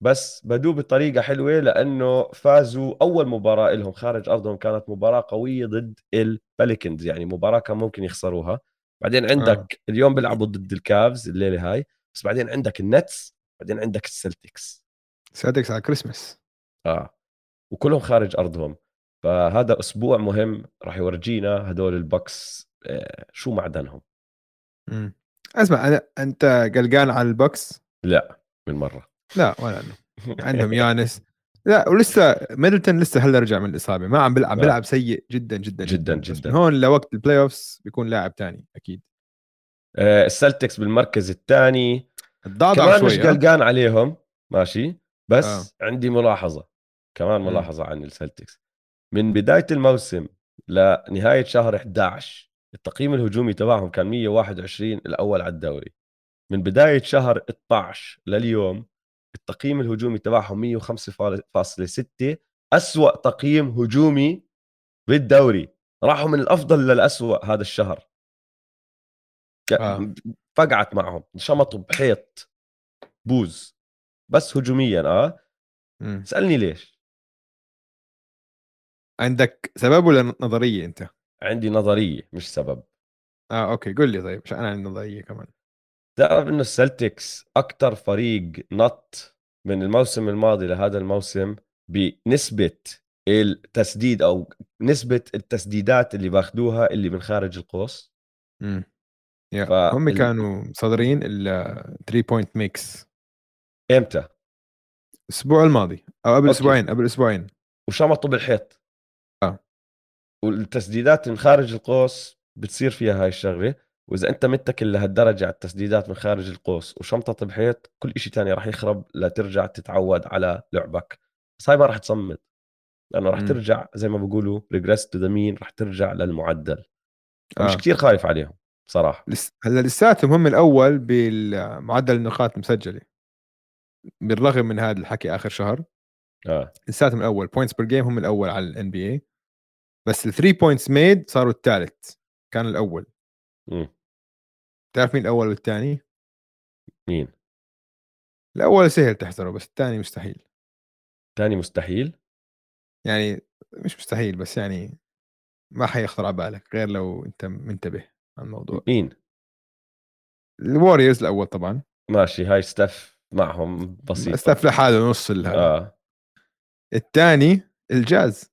بس بدوا بطريقة حلوة لأنه فازوا أول مباراة لهم خارج أرضهم كانت مباراة قوية ضد الباليكنز يعني مباراة كان ممكن يخسروها. بعدين عندك آه. اليوم بيلعبوا ضد الكافز الليلة هاي بس بعدين عندك النتس بعدين عندك السلتكس السلتكس على كريسماس آه. وكلهم خارج أرضهم. فهذا أسبوع مهم راح يورجينا هدول البكس آه شو معدنهم. امم اسمع أنا أنت قلقان على البكس؟ لا من مرة. لا ولا أنا. عندهم يانس. لا ولسه ميدلتون لسه هلا رجع من الإصابة. ما عم بيلعب بيلعب سيء جدا جدا جدا. جدا, جدا. هون لوقت ال playoffs بيكون لاعب ثاني أكيد. آه السلتكس بالمركز الثاني كمان مش قلقان عليهم ماشي بس آه. عندي ملاحظة. كمان ملاحظة. عن السلتكس. من بداية الموسم لنهاية شهر 11 التقييم الهجومي تبعهم كان 121 الأول على الدوري. من بداية شهر 12 لليوم التقييم الهجومي تبعهم 105.6 أسوأ تقييم هجومي بالدوري. راحوا من الأفضل للأسوأ هذا الشهر. آه. فقعت معهم شمطوا بحيط بوز. بس هجوميا آه؟ م. اسالني ليش؟ عندك سبب ولا نظرية أنت؟ عندي نظرية مش سبب. آه أوكي قول لي طيب عشان أنا عندي نظرية كمان. تعرف إنه ال Celtics أكثر فريق نط من الموسم الماضي لهذا الموسم بنسبة التسديد أو نسبة التسديدات اللي بأخذوها اللي من خارج القوس. امم ف... هم كانوا مصدرين ال 3 point makes إمتى؟ الأسبوع الماضي أو قبل أسبوعين قبل أسبوعين. وشمطوا بالحيط. والتسديدات من خارج القوس بتصير فيها هاي الشغلة وإذا أنت متكل لهالدرجة على التسديدات من خارج القوس وشمطت بحيط كل شيء تاني راح يخرب لترجع تتعود على لعبك. بس هاي ما راح تصمد لأنه راح. ترجع زي ما بقولوا regress to the mean راح ترجع للمعدل. آه. كثير خايف عليهم صراحة. لس... هلأ لساتهم هم الأول بمعدل النقاط المسجلة. بالرغم من هذا الحكي آخر شهر آه. لساتهم الأول. points per game هم الأول على ال NBA بس ال three points made صاروا الثالث كان الأول. مم. تعرف مين الأول والثاني؟ مين؟ الأول سهل تحزره بس الثاني مستحيل. تاني مستحيل؟ يعني مش مستحيل بس يعني ما حيخطر على بالك غير لو أنت منتبه على الموضوع. مين؟ ال Warriors الأول طبعا. ماشي هاي ستيف معهم بسيطة. ستيف لحاله نص هذا آه. الثاني الجاز.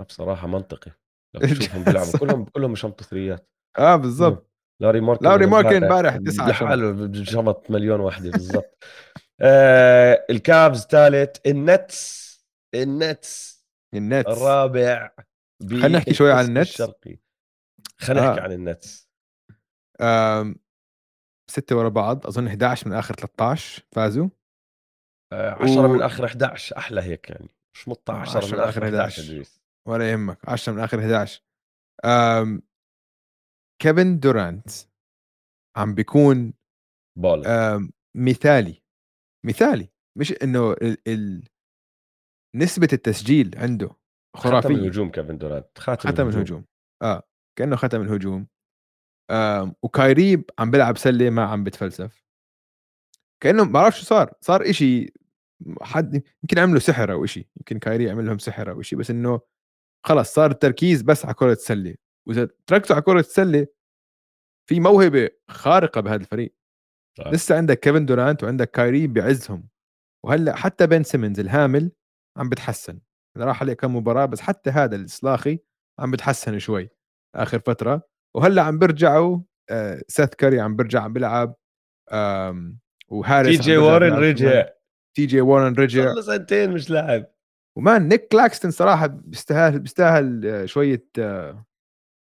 بصراحة منطقي. لو. تشوفهم بيلعبوا كلهم كلهم بشمطوا ثريات. آه بالضبط. لاري ماركن لاري ماركن امبارح تسعة. لحاله شمط مليون وحده بالضبط. آه الكابز ثالث النتس. النتس. النتس. الرابع خلينا نحكي شوي عن النتس. الشرقي. خلينا نحكي آه. عن النتس. آم، ستة ورا بعض. أظن 11 من آخر 13 فازوا 10 و- من آخر 11 أحلى هيك يعني. مش مط 10 10 من آخر 11 أدريس. ولا يهمك. 10 من آخر 11 آم، كيفن دورانت عم بيكون بول مثالي. مثالي. مش إنه ال... ال... نسبة التسجيل عنده ختم خرافية الهجوم كيفن دورانت. خاتم, ختم الهجوم. آه. كأنه ختم الهجوم. آم وكايري عم بيلعب سلة ما عم بتفلسف. كأنه ما بعرف شو صار. صار إشي حد يمكن عملوا سحر أو إشي. يمكن كايري عمل لهم سحر أو إشي بس إنه خلص صار التركيز بس على كرة السلة. وإذا تركزوا على كرة السلة في موهبة خارقة بهذا الفريق. صح. لسه عندك كيفن دورانت وعندك كايري بعزهم. وهلأ حتى بن سيمنز الهامل عم بتحسن. راح عليه كم مباراة بس حتى هذا الصلاخي عم بتحسن شوي آخر فترة. وهلأ عم بيرجعوا آه سيث كاري عم بيرجع عم بيلعب. آم، وهاريس تي جي وارن رجع. تي جي وارن رجع. صار سنتين مش لاعب. ومان نيك كلاكستون صراحة بيستاهل بيستاهل آه، شوية آه،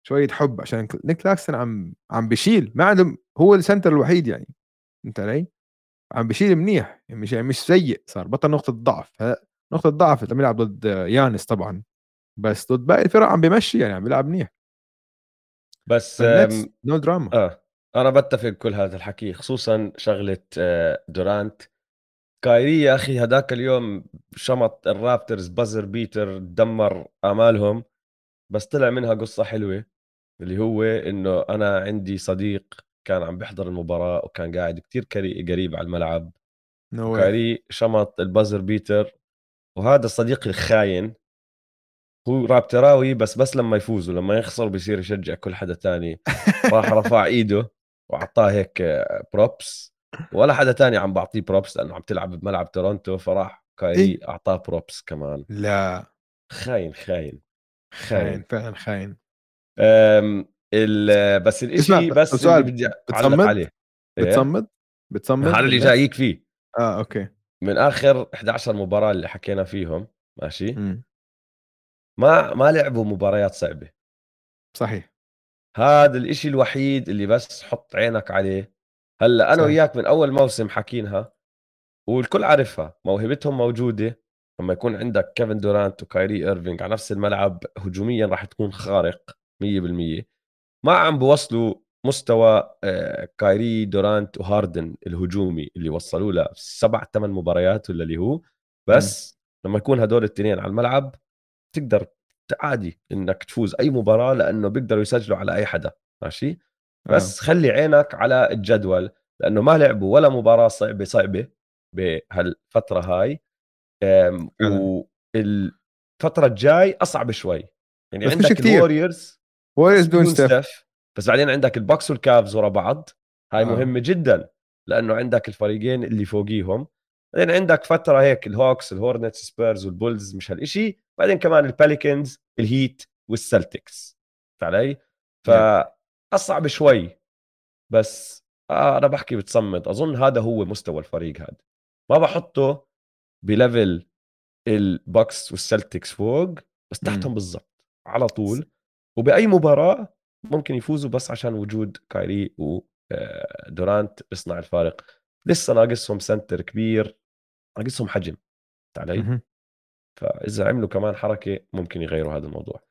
شوية حب عشان نيك كلاكستون عم عم بشيل ما عنده هو ال center الوحيد يعني فهمت علي؟ عم بشيل منيح يعني مش يعني مش سيء صار بطل نقطة ضعف. نقطة ضعف لما يلعب ضد يانس طبعا. بس ضد باقي الفرق عم بمشي يعني عم بيلعب منيح. بس no drama آه أنا بتفق كل هذا الحكي خصوصا شغلة آه، دورانت. كايري يا أخي هذاك اليوم شمط ال Raptors buzzer beater دمر امالهم بس طلع منها قصة حلوة اللي هو إنه أنا عندي صديق كان عم بيحضر المباراة وكان قاعد كتير كري- قريب على الملعب. واي كايري شمط ال buzzer beater وهذا الصديق الخاين هو رابتراوي بس بس لما يفوزوا لما يخسروا بيصير يشجع كل حدا تاني. راح رفع إيده وأعطاه هيك props ولا حدا تاني عم بعطيه props لأنه عم تلعب بملعب تورونتو فراح كايري إيه؟ أعطاه props كمان. لا. خاين خاين خاين. فعلا خاين. ال- بس الإشي بس سؤال، اللي بدي بتصمد؟ عليه. إيه؟ بتصمد؟ بتصمد هذا اللي؟ جايك فيه. آه أوكي. من آخر 11 مباراة اللي حكينا فيهم ماشي؟ مم. ما ما لعبوا مباريات صعبة. صحيح. هذا الإشي الوحيد اللي بس حط عينك عليه هلأ أنا. وياك من أول موسم حكينها والكل عارفها موهبتهم موجودة لما يكون عندك كيفن دورانت وكايري ايرفينج على نفس الملعب هجوميا راح تكون خارق 100% ما عم بوصلوا مستوى آه، كايري دورانت وهاردن الهجومي اللي وصلوا له سبع ثمان مباريات ولا اللي هو. بس لما يكون هدول الاثنين على الملعب تقدر عادي إنك تفوز أي مباراة لأنه بيقدروا يسجلوا على أي حدا ماشي؟ بس خلي عينك على الجدول لأنه ما لعبوا ولا مباراة صعبة صعبة بهالفترة هاي. والفترة الجاي أصعب شوي. يعني بس عندك. ال Warriors بدون دون ستيف بس بعدين عندك ال Bucks وال Cavs ورا بعض. هاي آه. مهمة جدا لأنه عندك الفريقين اللي فوقيهم. بعدين عندك فترة هيك ال Hawks ال Hornets Spurs وال Bulls مش هالشيء بعدين كمان ال Pelicans ال Heat وال Celtics فهمت علي فاصعب شوي. بس آه أنا بحكي بتصمد. أظن هذا هو مستوى الفريق هذا ما بحطه ب level ال Bucks وال Celtics فوق بس. تحتهم بالضبط على طول. وبأي مباراة ممكن يفوزوا بس عشان وجود كايري ودورانت بيصنع الفارق. لسه ناقصهم center كبير ناقصهم حجم علي. فإذا عملوا كمان حركة ممكن يغيروا هذا الموضوع.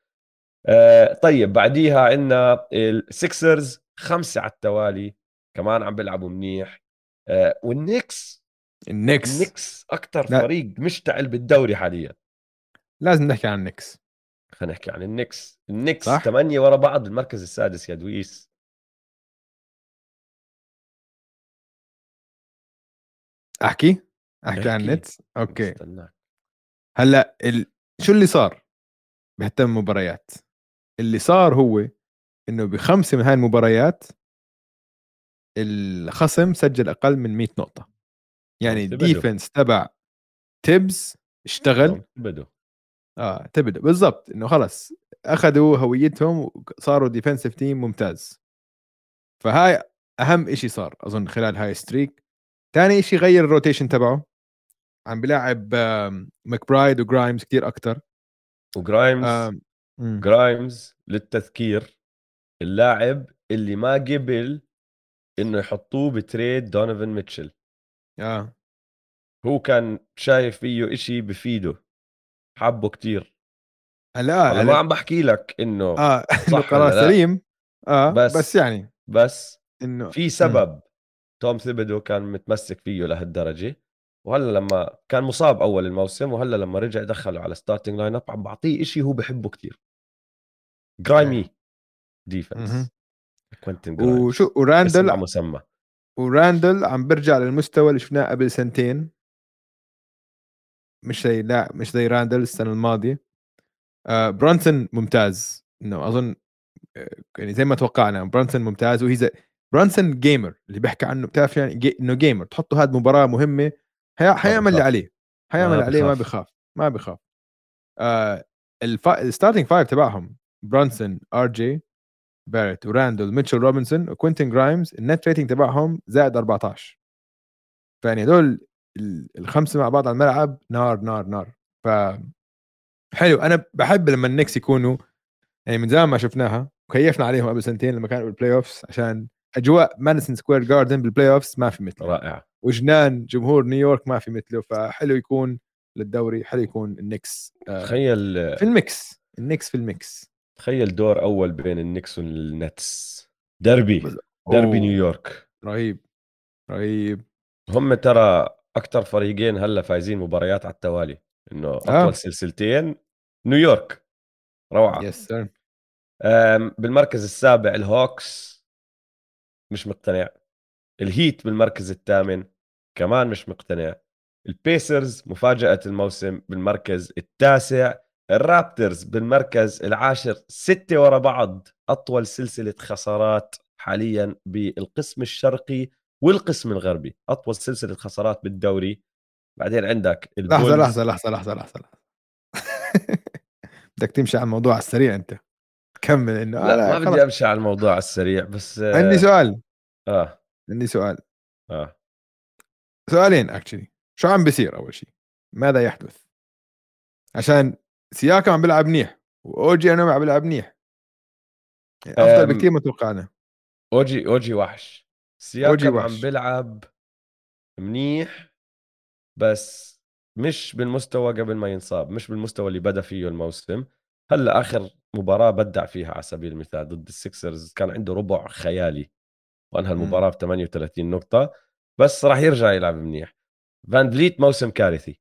آه طيب بعديها عندنا السكسرز خمسة على التوالي كمان عم بيلعبوا منيح. آه والنكس النكس النكس أكثر فريق مشتعل بالدوري حاليا. لازم نحكي عن النكس خلينا نحكي عن النكس النكس؟ ثمانية ورا بعض المركز السادس يا دويس. أحكي؟ أحكي عن النكس okay. هلأ ال... شو اللي صار بهالثمان المباريات اللي صار هو إنه بخمسه من هاي المباريات الخصم سجل أقل من 100 نقطة. يعني ال defense تبع تيبز اشتغل. بدو آه تبدا بالضبط. إنه خلص. أخذوا هويتهم وصاروا defensive team ممتاز. فهاي أهم شيء صار أظن خلال هاي streak ثاني شيء غير ال rotation تبعه. عم بلاعب ماكبرايد وجرايمز كثير أكثر وجرايمز جرايمز للتذكير اللاعب اللي ما قبل إنه يحطوه ب trade دونيفن ميتشل. آه. هو كان شايف فيه إشي بفيده. حبه كتير. لا أنا ما عم بحكي لك إنه آه إنه قرار سليم. آه بس, بس يعني. بس إنه في سبب. م. توم ثيبدو كان متمسك فيه لهالدرجة. وهلأ لما كان مصاب أول الموسم وهلأ لما رجع دخله على starting lineup عم بعطيه شيء هو بحبه كتير. جرايمز defense كوينتن وشو وراندل مسمى. وراندل عم برجع للمستوى اللي شفناه قبل سنتين. مش زي لا مش زي راندل السنة الماضية. آه برونسون ممتاز. إنه أظن آه، يعني زي ما توقعنا برونسون ممتاز. وهي زي برونسون gamer اللي بيحكي عنه بتعرف يعني جي إنه gamer تحطه هذه مباراة مهمة حيعمل اللي عليه. حيعمل اللي عليه ما بخاف. ما بخاف. آه ال starting five تبعهم. برونسون آر جي باريت وراندل ميتشل روبنسون وكوينتن جرايمز ال net rating تبعهم زائد 14 فيعني هدول الخمسة مع بعض على الملعب نار نار نار. ف حلو. أنا بحب لما النكس يكونوا يعني من زمان ما شفناها. وكيفنا عليهم قبل سنتين لما كانوا بال playoffs عشان أجواء ماديسون سكوير جاردن بال playoffs ما في مثله. رائع. وجنان جمهور نيويورك ما في مثله. فحلو يكون للدوري حلو يكون النكس آه، تخيل في ال mix النكس في ال mix تخيل دور أول بين النكس والنتس. دربي دربي نيويورك. رهيب رهيب. هم ترى أكثر فريقين هلأ فايزين مباريات على التوالي إنه آه. أطول آه. سلسلتين. نيويورك روعة. yes sir بالمركز السابع الهوكس. مش مقتنع. الهيت بالمركز الثامن كمان مش مقتنع. البيسرز مفاجأة الموسم بالمركز التاسع. الرابترز بالمركز العاشر ستة ورا بعض. أطول سلسلة خسارات حاليا بالقسم الشرقي والقسم الغربي. أطول سلسلة خسارات بالدوري. بعدين عندك لحظة لحظة لحظة لحظة لحظة. بدك تمشي على الموضوع على السريع أنت. كمل إنه لا ما بدي أمشي على الموضوع على السريع بس عندي سؤال. آه. عندي سؤال. آه. سؤالين اكشلي شو عم بيصير أول شيء ماذا يحدث؟ عشان سياكا عم بيلعب منيح وأوجي أنا عم بيلعب منيح. أفضل بكثير ما توقعنا أوجي أوجي وحش. سياكا عم بيلعب منيح بس مش بالمستوى قبل ما ينصاب مش بالمستوى اللي بدا فيه الموسم. هلأ آخر مباراة بدع فيها على سبيل المثال ضد السكسرز كان عنده ربع خيالي وأنهى المباراة ب 38 نقطة بس راح يرجع يلعب منيح. فان فليت موسم كارثي.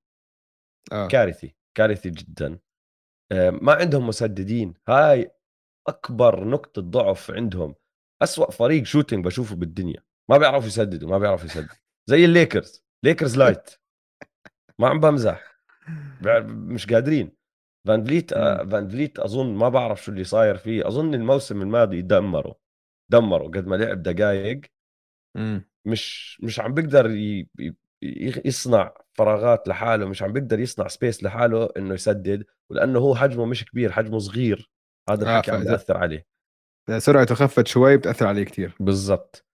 آه. كارثي كارثي جدا. ما عندهم مسددين. هاي أكبر نقطة ضعف عندهم. أسوأ فريق shooting بشوفه بالدنيا. ما بيعرفوا يسددوا ما بيعرفوا يسددوا. زي الليكرز. ليكرز light ما عم بمزح. مش قادرين. فان فليت آه فان فليت أظن ما بعرف شو اللي صاير فيه. أظن الموسم الماضي دمره دمره قد ما لعب دقائق مش مش عم بيقدر يصنع فراغات لحاله مش عم بيقدر يصنع space لحاله إنه يسدد ولأنه هو حجمه مش كبير حجمه صغير. هذا آه، الحكي آه عم بيأثر عليه. سرعته خفت شوي بتأثر عليه كثير بالضبط.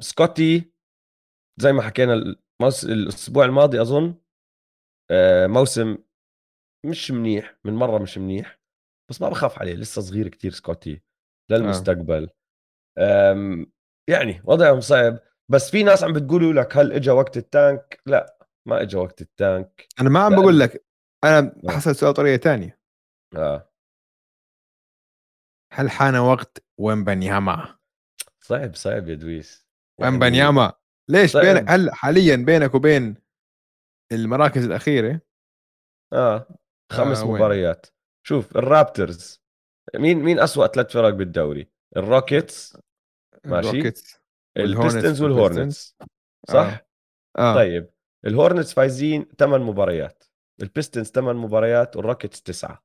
سكوتي زي ما حكينا الأسبوع الماضي أظن آه، موسم مش منيح من مرة مش منيح بس ما بخاف عليه لسه صغير كتير سكوتي للمستقبل. آه. يعني وضعهم صعب. بس في ناس عم بتقولوا لك هل اجى وقت ال tank؟ لا ما اجى وقت ال tank. أنا ما عم بقول لك أنا حسأل سؤال طريقة ثانية آه. هل حان وقت ومبنياما صعب صعب يا دويس. يعني ومبنياما ليش بين هل حاليا بينك وبين المراكز الأخيرة؟ آه خمس آه مباريات. شوف الرابترز. مين مين اسوء ثلاث فرق بالدوري؟ الروكيتس. ماشي. الروكيتس البيستونز والهورنتس. صح؟ آه. آه. طيب الهورنتس فايزين ثمان مباريات البيستونز ثمان مباريات والروكيتس تسعة.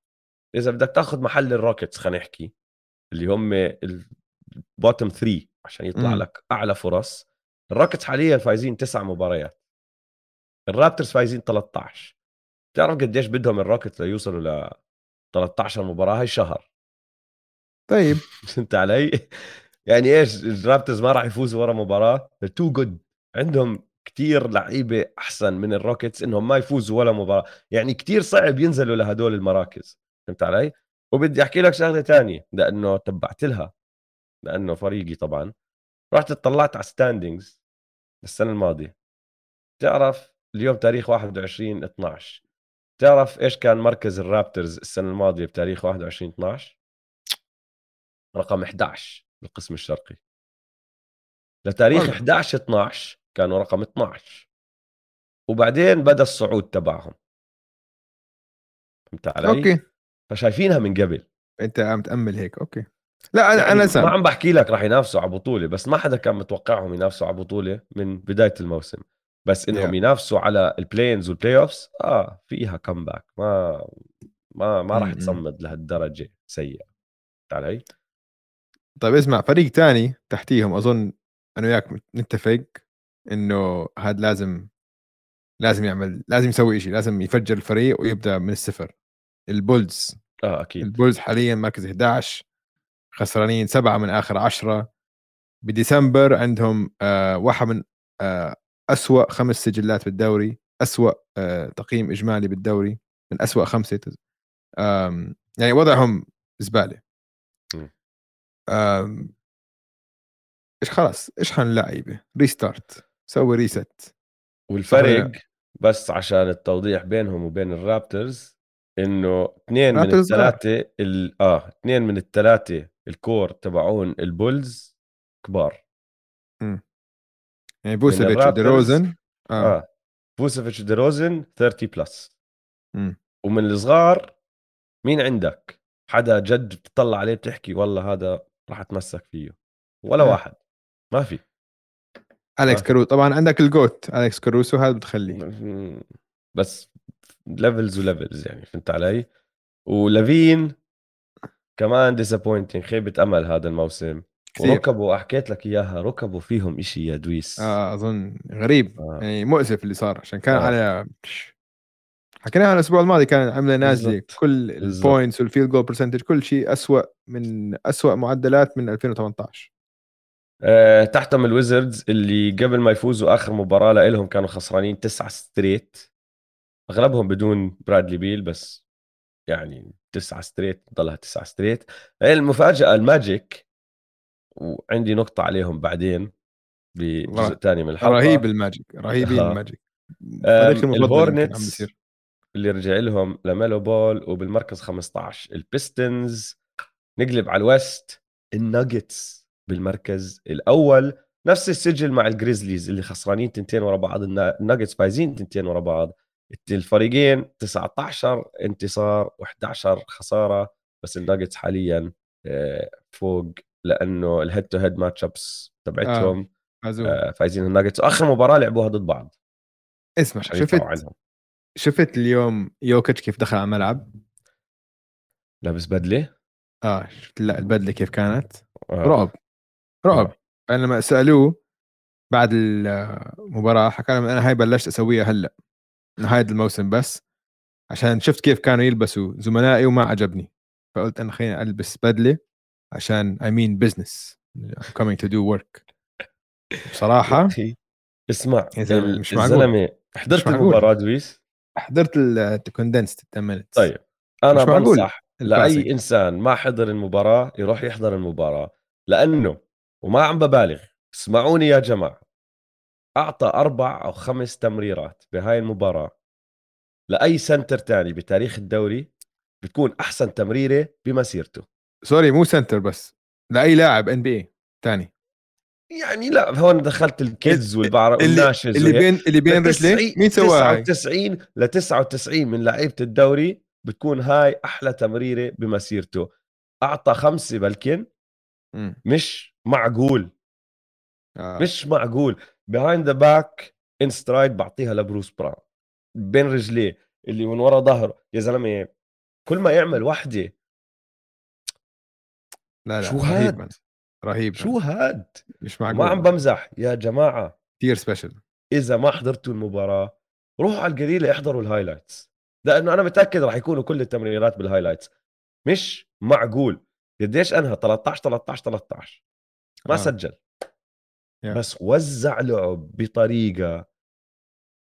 إذا بدك تاخذ محل الروكيتس خلينا نحكي اللي هم ال bottom 3 عشان يطلع م. لك أعلى فرص. الروكيتس حاليا فايزين تسع مباريات. الرابترز فايزين 13 بتعرف قديش بدهم الروكيتس ليوصلوا ل 13 مباراة هاي شهر. طيب. فهمت علي؟ يعني إيش الرابترز ما راح يفوزوا ورا مباراة. too good عندهم كتير لعيبة أحسن من الروكيتس إنهم ما يفوزوا ولا مباراة. يعني كتير صعب ينزلوا لهدول المراكز. فهمت علي؟ وبدي أحكي لك شغلة تانية لأنه تبعت لها. لأنه فريقي طبعا. رحت اطلعت على ستاندينجز السنة الماضية. تعرف اليوم تاريخ 21 12 تعرف إيش كان مركز الرابترز السنة الماضية بتاريخ 21 12 رقم 11 بالقسم الشرقي. لتاريخ 11 12 كانوا رقم 12 وبعدين بدأ الصعود تبعهم. فهمت علي؟ okay. فشايفينها من قبل. أنت عم تأمل هيك okay. لا أنا يعني أنا سام. ما عم بحكي لك راح ينافسوا على بطولة بس ما حدا كان متوقعهم ينافسوا على بطولة من بداية الموسم. بس إنهم yeah. ينافسوا على ال play-ins وال playoffs آه فيها comeback ما ما ما راح تصمد لهالدرجة سيئة. علي؟ طيب اسمع فريق تاني تحتيهم أظن أنا وياك نتفق إنه هذا لازم لازم يعمل لازم يسوي شيء لازم يفجر الفريق ويبدأ من الصفر. ال Bulls. آه أكيد. ال Bulls حاليا مركز 11 خسرانين سبعة من آخر عشرة. بديسمبر عندهم آه واحد من آه أسوأ خمس سجلات بالدوري أسوأ آه تقييم إجمالي بالدوري من أسوأ خمسة. يعني وضعهم زبالة. إيش خلاص إيش حنلعيبه restart سوي rest والفرق بس عشان التوضيح بينهم وبين ال Raptors إنه اثنين من الثلاثة آه اثنين من الثلاثة ال core تبعون ال Bulls كبار م. يعني فوسيفيتش وديروزن آه, آه. فوسيفيتش وديروزن 30 plus. ومن الصغار مين عندك حدا جد بتطلع عليه بتحكي والله هذا راح أتمسك فيه ولا. واحد ما في أليكس كاروسو طبعا عندك ال GOAT أليكس كاروسو هذا بتخليه بس levels و levels يعني فهمت علي ولافين كمان disappointing خيبة أمل هذا الموسم كثير. وركبوا حكيت لك إياها ركبوا فيهم إشي يا دويس آه أظن غريب آه. يعني مؤسف اللي صار عشان كان آه. على حكيناها الأسبوع الماضي كان عمله نازله. كل ال points وال field goal percentage كل شيء اسوء من اسوء معدلات من 2018 أه تحتهم ال Wizards اللي قبل ما يفوزوا آخر مباراة لهم كانوا خسرانين تسعة straight أغلبهم بدون برادلي بيل بس يعني تسعة straight ضلها تسعة straight المفاجأة ال Magic وعندي نقطة عليهم بعدين بجزء ثاني من الحلقة. رهيب ال Magic رهيبين آه. ال Magic. ال Hornets اللي رجع لهم لاميلو بول وبالمركز 15 ال Pistons نقلب على ال West ال Nuggets بالمركز الأول. نفس السجل مع ال Grizzlies اللي خسرانين تنتين ورا بعض. الناجتس فايزين تنتين ورا بعض. الفريقين 19 انتصار و11 خسارة. بس الناجتس حاليا آه، فوق لأنه ال head-to-head match-ups تبعتهم آه. فايزين الناجتس. اخر مباراة لعبوها ضد بعض. اسمع شفت شفت اليوم يوكيتش كيف دخل على الملعب؟ لابس بدلة؟ آه شفت لا البدلة كيف كانت؟ آه. رعب رعب. آه. لما سألوه بعد المباراة حكى لهم أنا هاي بلشت أسويها هلأ نهايه الموسم بس عشان شفت كيف كانوا يلبسوا. زملائي وما عجبني. فقلت أنا خليني ألبس بدلة عشان I mean business I'm coming to do work. بصراحة اسمع مش الزلمة حضرت المباراة دويس؟ حضرت الكوندنسد 10 طيب أنا بنصح لأي إنسان ما حضر المباراة يروح يحضر المباراة لأنه وما عم ببالغ اسمعوني يا جماعة أعطى أربع أو خمس تمريرات بهاي المباراة لأي center تاني بتاريخ الدوري بتكون أحسن تمريرة بمسيرته. sorry مو center بس لأي لاعب NBA ثاني يعني لا هون دخلت ال Kidds والبعر وال Nashes اللي بين اللي بين رجليه مين سواها 99 ل 99 من لعيبة الدوري بتكون هاي أحلى تمريرة بمسيرته. أعطى خمسة بلكن مش معقول. آه. مش معقول. behind the back in stride بعطيها لبروس براون. بين رجليه اللي من ورا ظهره. يا زلمة كل ما يعمل وحدة لا لا شو هاد؟ رهيب. شو هاد؟ مش معقول ما عم بمزح. يا جماعة. كثير special إذا ما حضرتوا المباراة روحوا على القليلة احضروا ال highlights لأنه أنا متأكد راح يكونوا كل التمريرات بال highlights مش معقول. قديش انهى 13 13 13 ما آه. سجل. Yeah. بس وزع لعب بطريقة.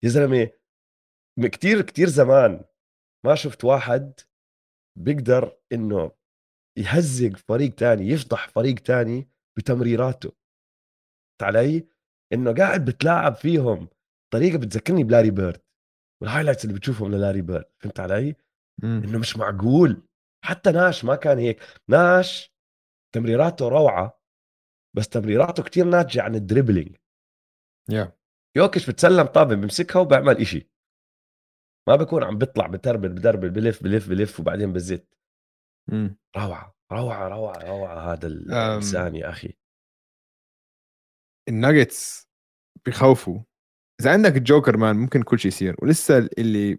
يا زلمة كثير كثير زمان ما شفت واحد بيقدر إنه يهزق فريق تاني يفضح فريق تاني بتمريراته. علي إنه قاعد بتلاعب فيهم طريقة بتذكرني بلاري بيرد وال highlights اللي بتشوفهم للاري بيرد فهمت علي؟ إنه مش معقول. حتى ناش ما كان هيك. ناش تمريراته روعة بس تمريراته كتير ناتجة عن ال dribbling yeah. يوكيتش بتسلم طابة بمسكها وبيعمل إشي. ما بكون عم بيطلع بتربل بدربل بلف بلف بلف وبعدين بزت. روعة روعة روعة روعة هذا الإنسان يا أخي. الناجتس بخوفوا. إذا عندك الجوكر man ممكن كل شيء يصير ولسه اللي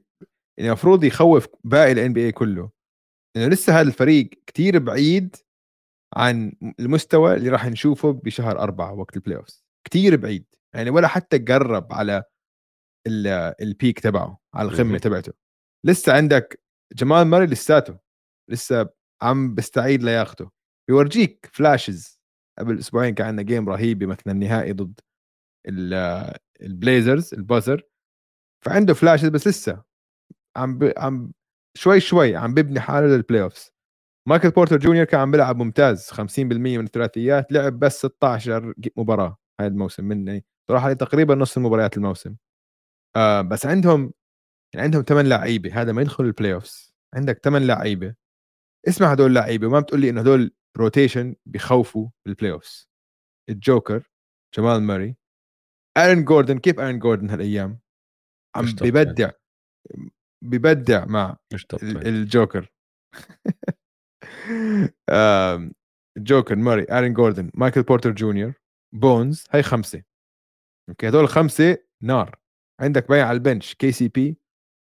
المفروض يخوف باقي ال NBA كله إنه لسه هذا الفريق كتير بعيد عن المستوى اللي راح نشوفه بشهر أربعة وقت ال playoff كثير بعيد. يعني ولا حتى قرب على ال peak تبعه على القمه تبعته. لسه عندك جمال ماري لساته. لسه عم بستعيد لياقته. بيورجيك flashes قبل أسبوعين كان عندنا game رهيبه مثلا النهائي ضد ال Blazers ال buzzer فعنده flashes بس لسه. عم ب... عم شوي شوي عم ببني حاله لل playoffs مايكل بورتر جونيور كان عم بيلعب ممتاز. 50% من الثلاثيات. لعب بس 16 مباراة هاي الموسم مني. راح عليه تقريبا نص المباريات الموسم. آه بس عندهم يعني عندهم ثمان لعيبة. هذا ما يدخل ال playoffs عندك ثمان لعيبة. اسمع هدول اللعيبة وما بتقول لي إنه هدول rotation بخوفوا بال playoffs الجوكر جمال ماري ارن جوردن كيف ارن جوردن هالأيام؟ عم ببدع ببدع مع الجوكر. جوكر ماري ارن جوردن مايكل بورتر جونيور بونز هاي خمسة. okay هدول خمسة نار. عندك باين على ال bench KCP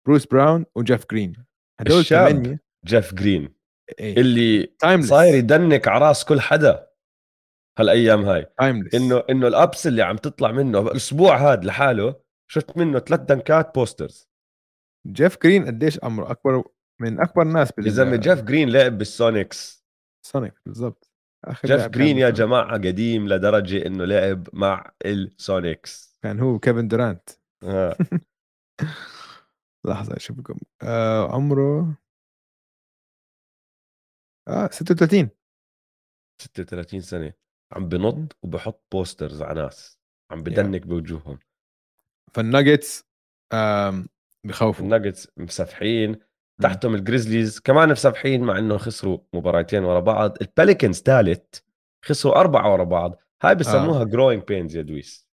بروس براون وجيف جرين هدول ثمانية. جيف جرين إيه. اللي Timeless. صاير ي dunk على رأس كل حدا هالأيام هاي. Timeless. إنه إنه ال oops اللي عم تطلع منه الأسبوع هذا لحاله شفت منه ثلاث دنكات posters جيف جرين قديش عمره أكبر من أكبر الناس بال... يا زلمة جيف جرين لعب بالسونيكس. سونيك بالضبط. جيف جرين يا جماعة قديم لدرجة إنه لعب مع السونيكس. كان هو كيفن دورانت. آه. لحظة اشوفكم آه عمره آه 36 36 سنة. عم بنط وبحط posters على ناس. عم ب dunk بوجوههم. فالناجتس بخوفوا. الناجتس مسفحين. تحتهم الجريزليز كمان مسفحين مع انه خسروا مباراتين ورا بعض. البيليكنز ثالث خسروا أربعة ورا بعض. هاي بسموها آه. growing pains يا دويس.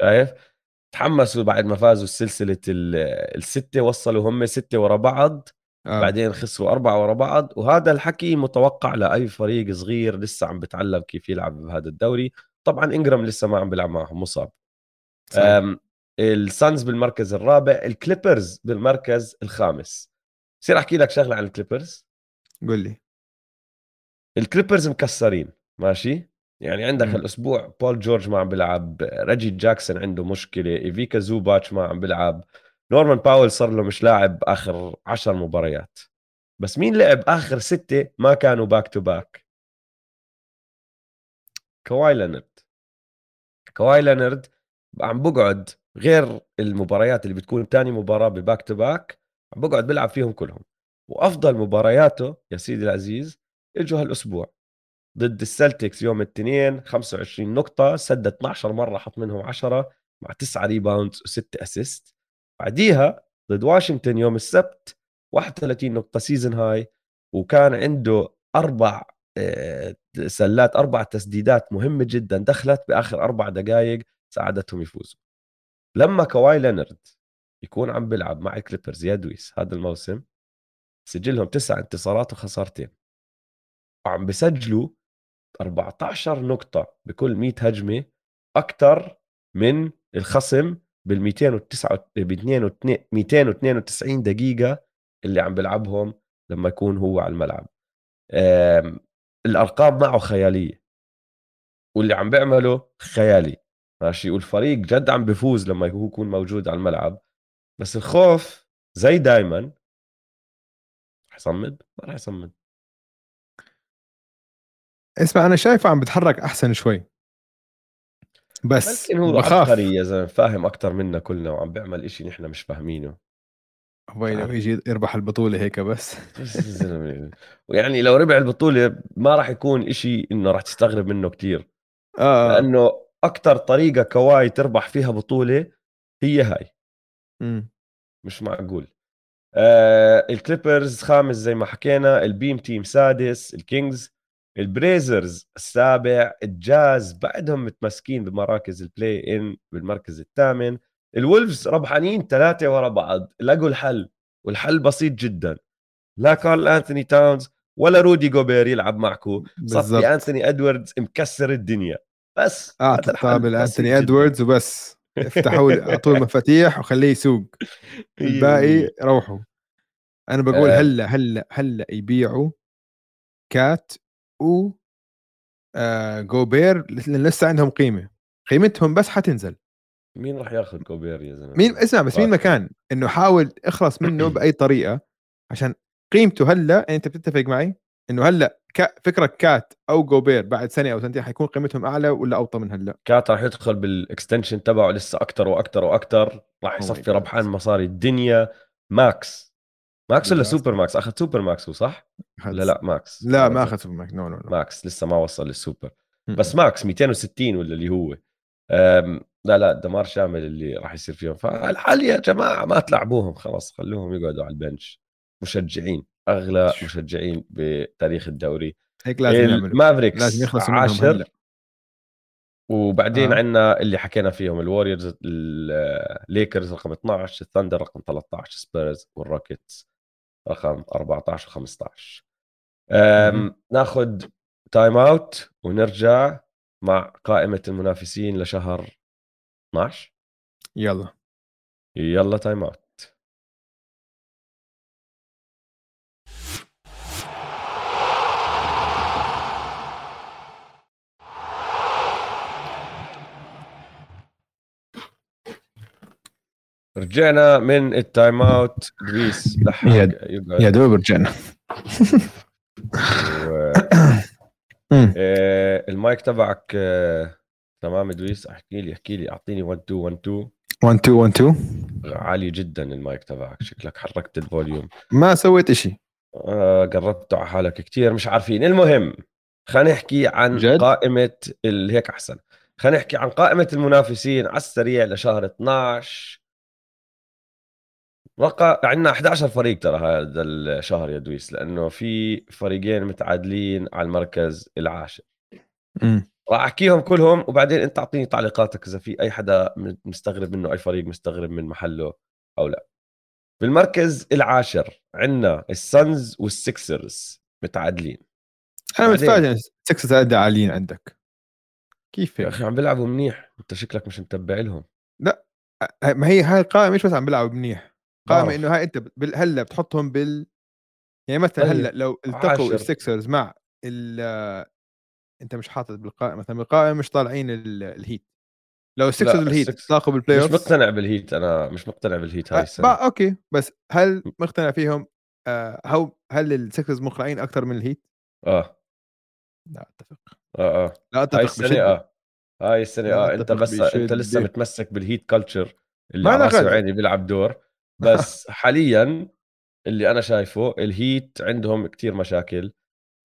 شايف؟ تحمسوا بعد ما فازوا السلسلة الستة وصلوا هم ستة ورا بعض. آه. بعدين خسروا أربعة ورا بعض وهذا الحكي متوقع لأي فريق صغير لسه عم بتعلم كيف يلعب بهذا الدوري. طبعا إنجرام لسه ما عم بيلعب معهم مصاب الصنز بالمركز الرابع الكليبرز بالمركز الخامس. بصير أحكي لك شغلة عن الكليبرز؟ قول لي. الكليبرز مكسرين ماشي؟ يعني عندك م. الأسبوع بول جورج ما عم بيلعب ريجي جاكسون عنده مشكلة إيفيتسا زوباتس ما عم بيلعب. نورمان باول صار له مش لاعب آخر عشر مباريات. بس مين لعب آخر ستة ما كانوا back to back كواي لينرد كواي لينرد عم بقعد غير المباريات اللي بتكون تاني مباراة ب back to back عم بقعد بيلعب فيهم كلهم. وأفضل مبارياته يا سيدي العزيز إجوا هالأسبوع. ضد السلتكس يوم الاثنين 25 نقطة سدد 12 مرة حط منهم 10 مع 9 rebounds و6 assist بعديها ضد واشنطن يوم السبت 31 نقطة season high وكان عنده أربع آه، سلات أربع تسديدات مهمة جدا دخلت بآخر أربع دقائق ساعدتهم يفوزوا. لما كواي لينرد يكون عم بيلعب مع الكليبرز يا دويس هذا الموسم سجلهم تسع انتصارات وخسارتين. وعم بسجلوا 14 نقطة بكل 100 هجمة أكثر من الخصم بال 292 دقيقة اللي عم بيلعبهم لما يكون هو على الملعب. الأرقام معه خيالية. واللي عم بيعمله خيالي. ماشي؟ والفريق جد عم بفوز لما هو يكون موجود على الملعب. بس الخوف زي دايما. رح يصمد؟ ما رح يصمد. اسمع أنا شايفه عم بتحرك أحسن شوي. بس هو بخاف. عبقري يا زلمة فاهم أكثر منا كلنا وعم بيعمل إشي نحن مش فاهمينه. هو لو يجي يربح البطولة هيك بس. ويعني لو ربح البطولة ما راح يكون إشي إنه راح تستغرب منه كتير. آه. لأنه أكثر طريقة كواي تربح فيها بطولة هي هاي. م. مش معقول. آه الكليبرز خامس زي ما حكينا ال beam team سادس الكينجز. البليزرز السابع الجاز بعدهم متمسكين بمراكز ال play in بالمركز الثامن. الولفز ربحانين ثلاثة ورا بعض لقوا الحل والحل بسيط جدا. لا كارل أنثوني تاونز ولا رودي جوبير يلعب معكم صفي أنثوني إدواردز مكسر الدنيا. بس اعطى الطابه لانثوني إدواردز وبس. افتحوا أعطوه المفاتيح وخليه يسوق. الباقي روحوا. أنا بقول آه. هلأ هلأ هلأ يبيعوا كات و آه جوبير لسه عندهم قيمة. قيمتهم بس حتنزل. مين راح ياخذ جوبير يا زلمة؟ مين اسمع بس مين مكان إنه حاول اخلص منه بأي طريقة عشان قيمته هلأ يعني أنت بتتفق معي إنه هلأ فكرك كات أو جوبير بعد سنة أو سنتين حيكون قيمتهم أعلى ولا أوطى من هلأ. كات راح يدخل بال extension تبعه لسه أكثر وأكثر وأكثر راح oh يصفي ربحان مصاري الدنيا max max ولا super max؟ أخذ super max هو صح؟ لا لا؟ max. لا ما أخذ super max. no no max لسه ما وصل للسوبر. بس max 260 ولا اللي هو. لا لا دمار شامل اللي راح يصير فيهم. فالحل يا جماعة ما تلعبوهم. خلاص خلوهم يقعدوا على ال bench. مشجعين اغلى مشجعين بتاريخ الدوري. هيك لازم يعملوا. مافريكس لازم يخلصوا عاشر وبعدين آه. عندنا اللي حكينا فيهم الوريورز الليكرز رقم 12 الثاندر رقم 13 سبيرز والروكيتس. رقم 14 و15 ناخذ time out ونرجع مع قائمة المنافسين لشهر 12 يلا. يلا time out رجعنا من ال time out دويس يا دوب رجعنا. و... آه، المايك تبعك آه، تمام إدريس؟ احكي لي احكي لي. اعطيني 1 2 1 2 1 2 1 2 عالي جدا المايك تبعك. شكلك حركت ال volume. ما سويت إشي. آه قربت على حالك كثير مش عارفين. المهم خلينا نحكي عن جد؟ اللي هيك أحسن. خلينا نحكي عن قائمة المنافسين على السريع لشهر 12 رقم عندنا 11 فريق ترى هذا الشهر يا دويس لأنه في فريقين متعادلين على المركز العاشر. راح أحكيهم كلهم وبعدين أنت أعطيني تعليقاتك إذا في أي حدا مستغرب منه أي فريق مستغرب من محله أو لا. بالمركز العاشر عندنا السانز والسكسرز متعادلين. أنا متفاجئ السكسرز ادى عاليين عندك. كيف يا أخي عم بيلعبوا منيح أنت شكلك مش متبع لهم. لا ما هي هاي القائمة مش بس عم بيلعبوا منيح. قائمه إنه هاي أنت هلأ بتحطهم بال يعني مثلا طيب. هلأ لو التقوا السكسرز مع أنت مش حاطط بالقائمة مثلا بالقائمة مش طالعين الهيت لو السكسرز والهيت تلاقوا بال play مش مقتنع بالهيت أنا مش مقتنع بالهيت هاي آه، السنة. okay بس هل مقتنع فيهم؟ آه هل هل السكسرز مقنعين أكثر من الهيت؟ آه. لا أتفق. آه آه. لا أتفق هاي السنة آه. هاي السنة آه أنت بس. أنت لسه متمسك بال Heat culture اللي على راسي وعيني بيلعب دور. بس حاليا اللي أنا شايفه الهيت عندهم كتير مشاكل.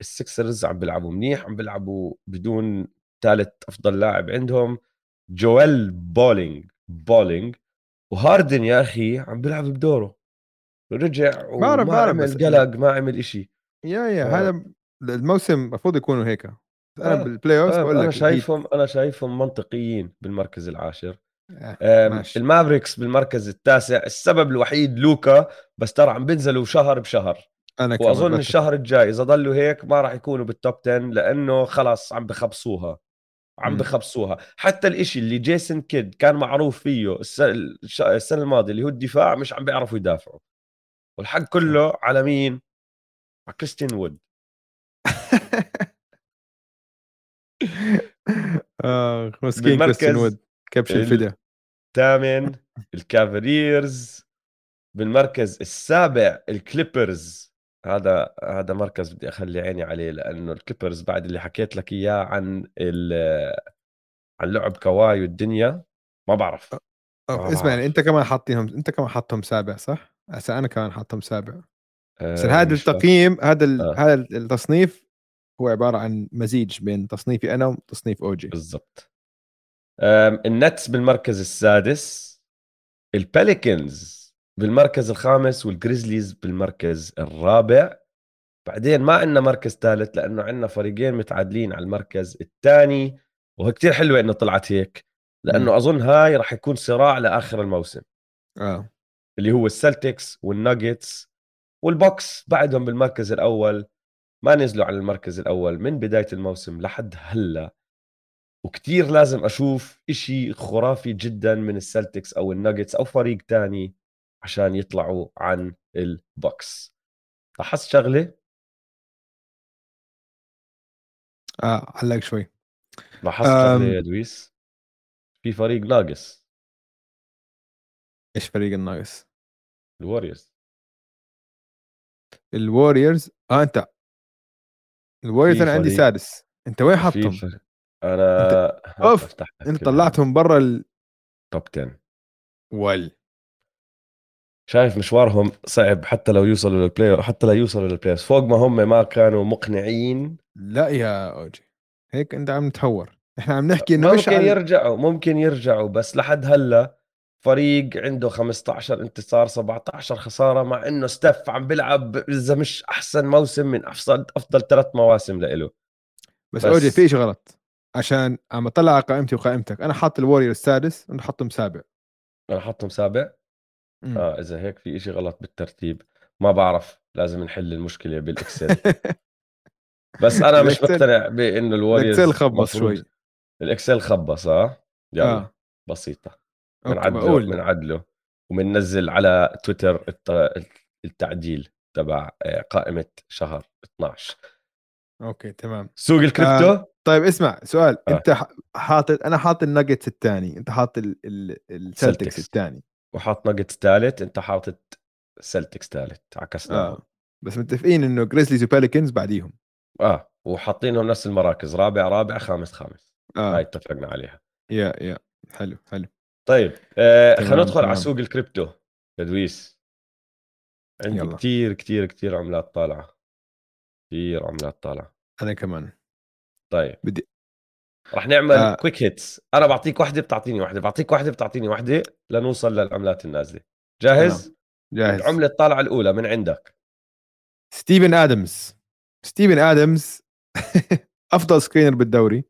السكسرز عم بيلعبوا منيح عم بيلعبوا بدون ثالث أفضل لاعب عندهم جويل balling balling وهاردن يا أخي عم بيلعب بدوره. رجع وما بعرف عمل قلق ما عمل إشي. yeah yeah ف... هذا الموسم المفروض يكونوا هيك. أنا آه. بال play off. بقول أنا لك شايفهم أنا شايفهم منطقيين بالمركز العاشر. المافريكس بالمركز التاسع السبب الوحيد لوكا بس ترى عم بينزلوا شهر بشهر. أنا وأظن. الشهر الجاي إذا ضلوا هيك ما راح يكونوا بال top 10 لأنه خلص عم بخبصوها. عم. بخبصوها. حتى الإشي اللي جيسون كيد كان معروف فيه السنة الماضية اللي هو الدفاع مش عم بيعرفوا يدافعوا. والحق كله على مين؟ على كريستيان وود. آه مسكين كريستيان وود. كبش ال- الفدا الثامن الكافاليرز بالمركز السابع الكليبرز هذا هذا مركز بدي أخلي عيني عليه لأنه الكليبرز بعد اللي حكيت لك إياه عن ال- عن لعب كواي والدنيا ما بعرف اسمع يعني. أنت كمان حاطينهم أنت كمان حاطهم سابع صح؟ هسه أنا كمان حاطهم سابع بس آه، هذا. التقييم هذا آه. هذا التصنيف هو عبارة عن مزيج بين تصنيفي أنا وتصنيف أوجي بالضبط النتس بالمركز السادس البيليكنز بالمركز الخامس والجريزليز بالمركز الرابع. بعدين ما عندنا مركز ثالث لأنه عندنا فريقين متعادلين على المركز الثاني وهي كتير حلوة إنه طلعت هيك لأنه أظن هاي راح يكون صراع لآخر الموسم. آه. اللي هو السلتكس والناجتس والبوكس. بعدهم بالمركز الأول ما نزلوا على المركز الأول من بداية الموسم لحد هلأ. وكتير لازم أشوف إشي خرافي جدا من السلتكس أو الناجتس أو فريق تاني عشان يطلعوا عن البوكس. لاحظت شغلة؟ آه علق شوي. لاحظت. شغلة يا دويس؟ في فريق ناقص إيش فريق الناقص؟ الووريرز الووريرز؟ آه أنت. الووريرز في أنا عندي سادس. أنت وين حاطهم؟ أنا لك أنت طلعتهم برا ال... top 10 وال شايف مشوارهم صعب حتى لو يوصلوا لل play حتى لو يوصلوا لل play off ما هم ما كانوا مقنعين. لا يا أوجي. هيك أنت عم تهور. إحنا عم نحكي إنه ممكن على... يرجعوا ممكن يرجعوا بس لحد هلأ فريق عنده 15 انتصار 17 خسارة مع إنه ستيف عم بيلعب إذا مش أحسن موسم من أفضل أفضل ثلاث مواسم لإله. بس, بس- اوجي في شيء غلط. عشان عم اطلع على قائمتي وقائمتك أنا حاط الووريرز السادس وانت حاطهم سابع. أنا حاطهم سابع؟ مم. آه إذا هيك في إشي غلط بالترتيب. ما بعرف لازم نحل المشكلة بالإكسل. بس أنا مش مقتنع بإنه الووريرز الإكسل خبص شوي. الإكسل خبص آه؟ يلا آه. آه. بسيطه بنعدله بنعدله. وبننزل على تويتر الت- التعديل تبع آه، قائمة شهر 12 okay تمام. سوق الكريبتو؟ طيب اسمع سؤال. آه. أنت حاطط أنا حاطط الناجتس الثاني أنت حاط ال- ال- السلتكس. الثاني. وحاط ناجتس ثالث أنت حاطط سلتكس ثالث عكسناهم. آه. بس متفقين إنه جريزليز وبيليكنز بعديهم. آه. وحاطينهم نفس المراكز رابع رابع خامس خامس. آه. هاي اتفقنا عليها. yeah yeah. حلو حلو. طيب آه خلينا ندخل على. سوق الكريبتو. يا دويس عندي يلا. كتير كتير كتير عملات طالعة. كتير عملات طالعة. أنا كمان. طيب. بدي رح نعمل آه. آه. quick hits أنا بعطيك واحدة بتعطيني واحدة بعطيك واحدة بتعطيني واحدة لنوصل للعملات النازلة. جاهز؟ جاهز. العملة الطالعة الأولى من عندك. ستيفن آدمز. ستيفن آدمز أفضل screener بالدوري.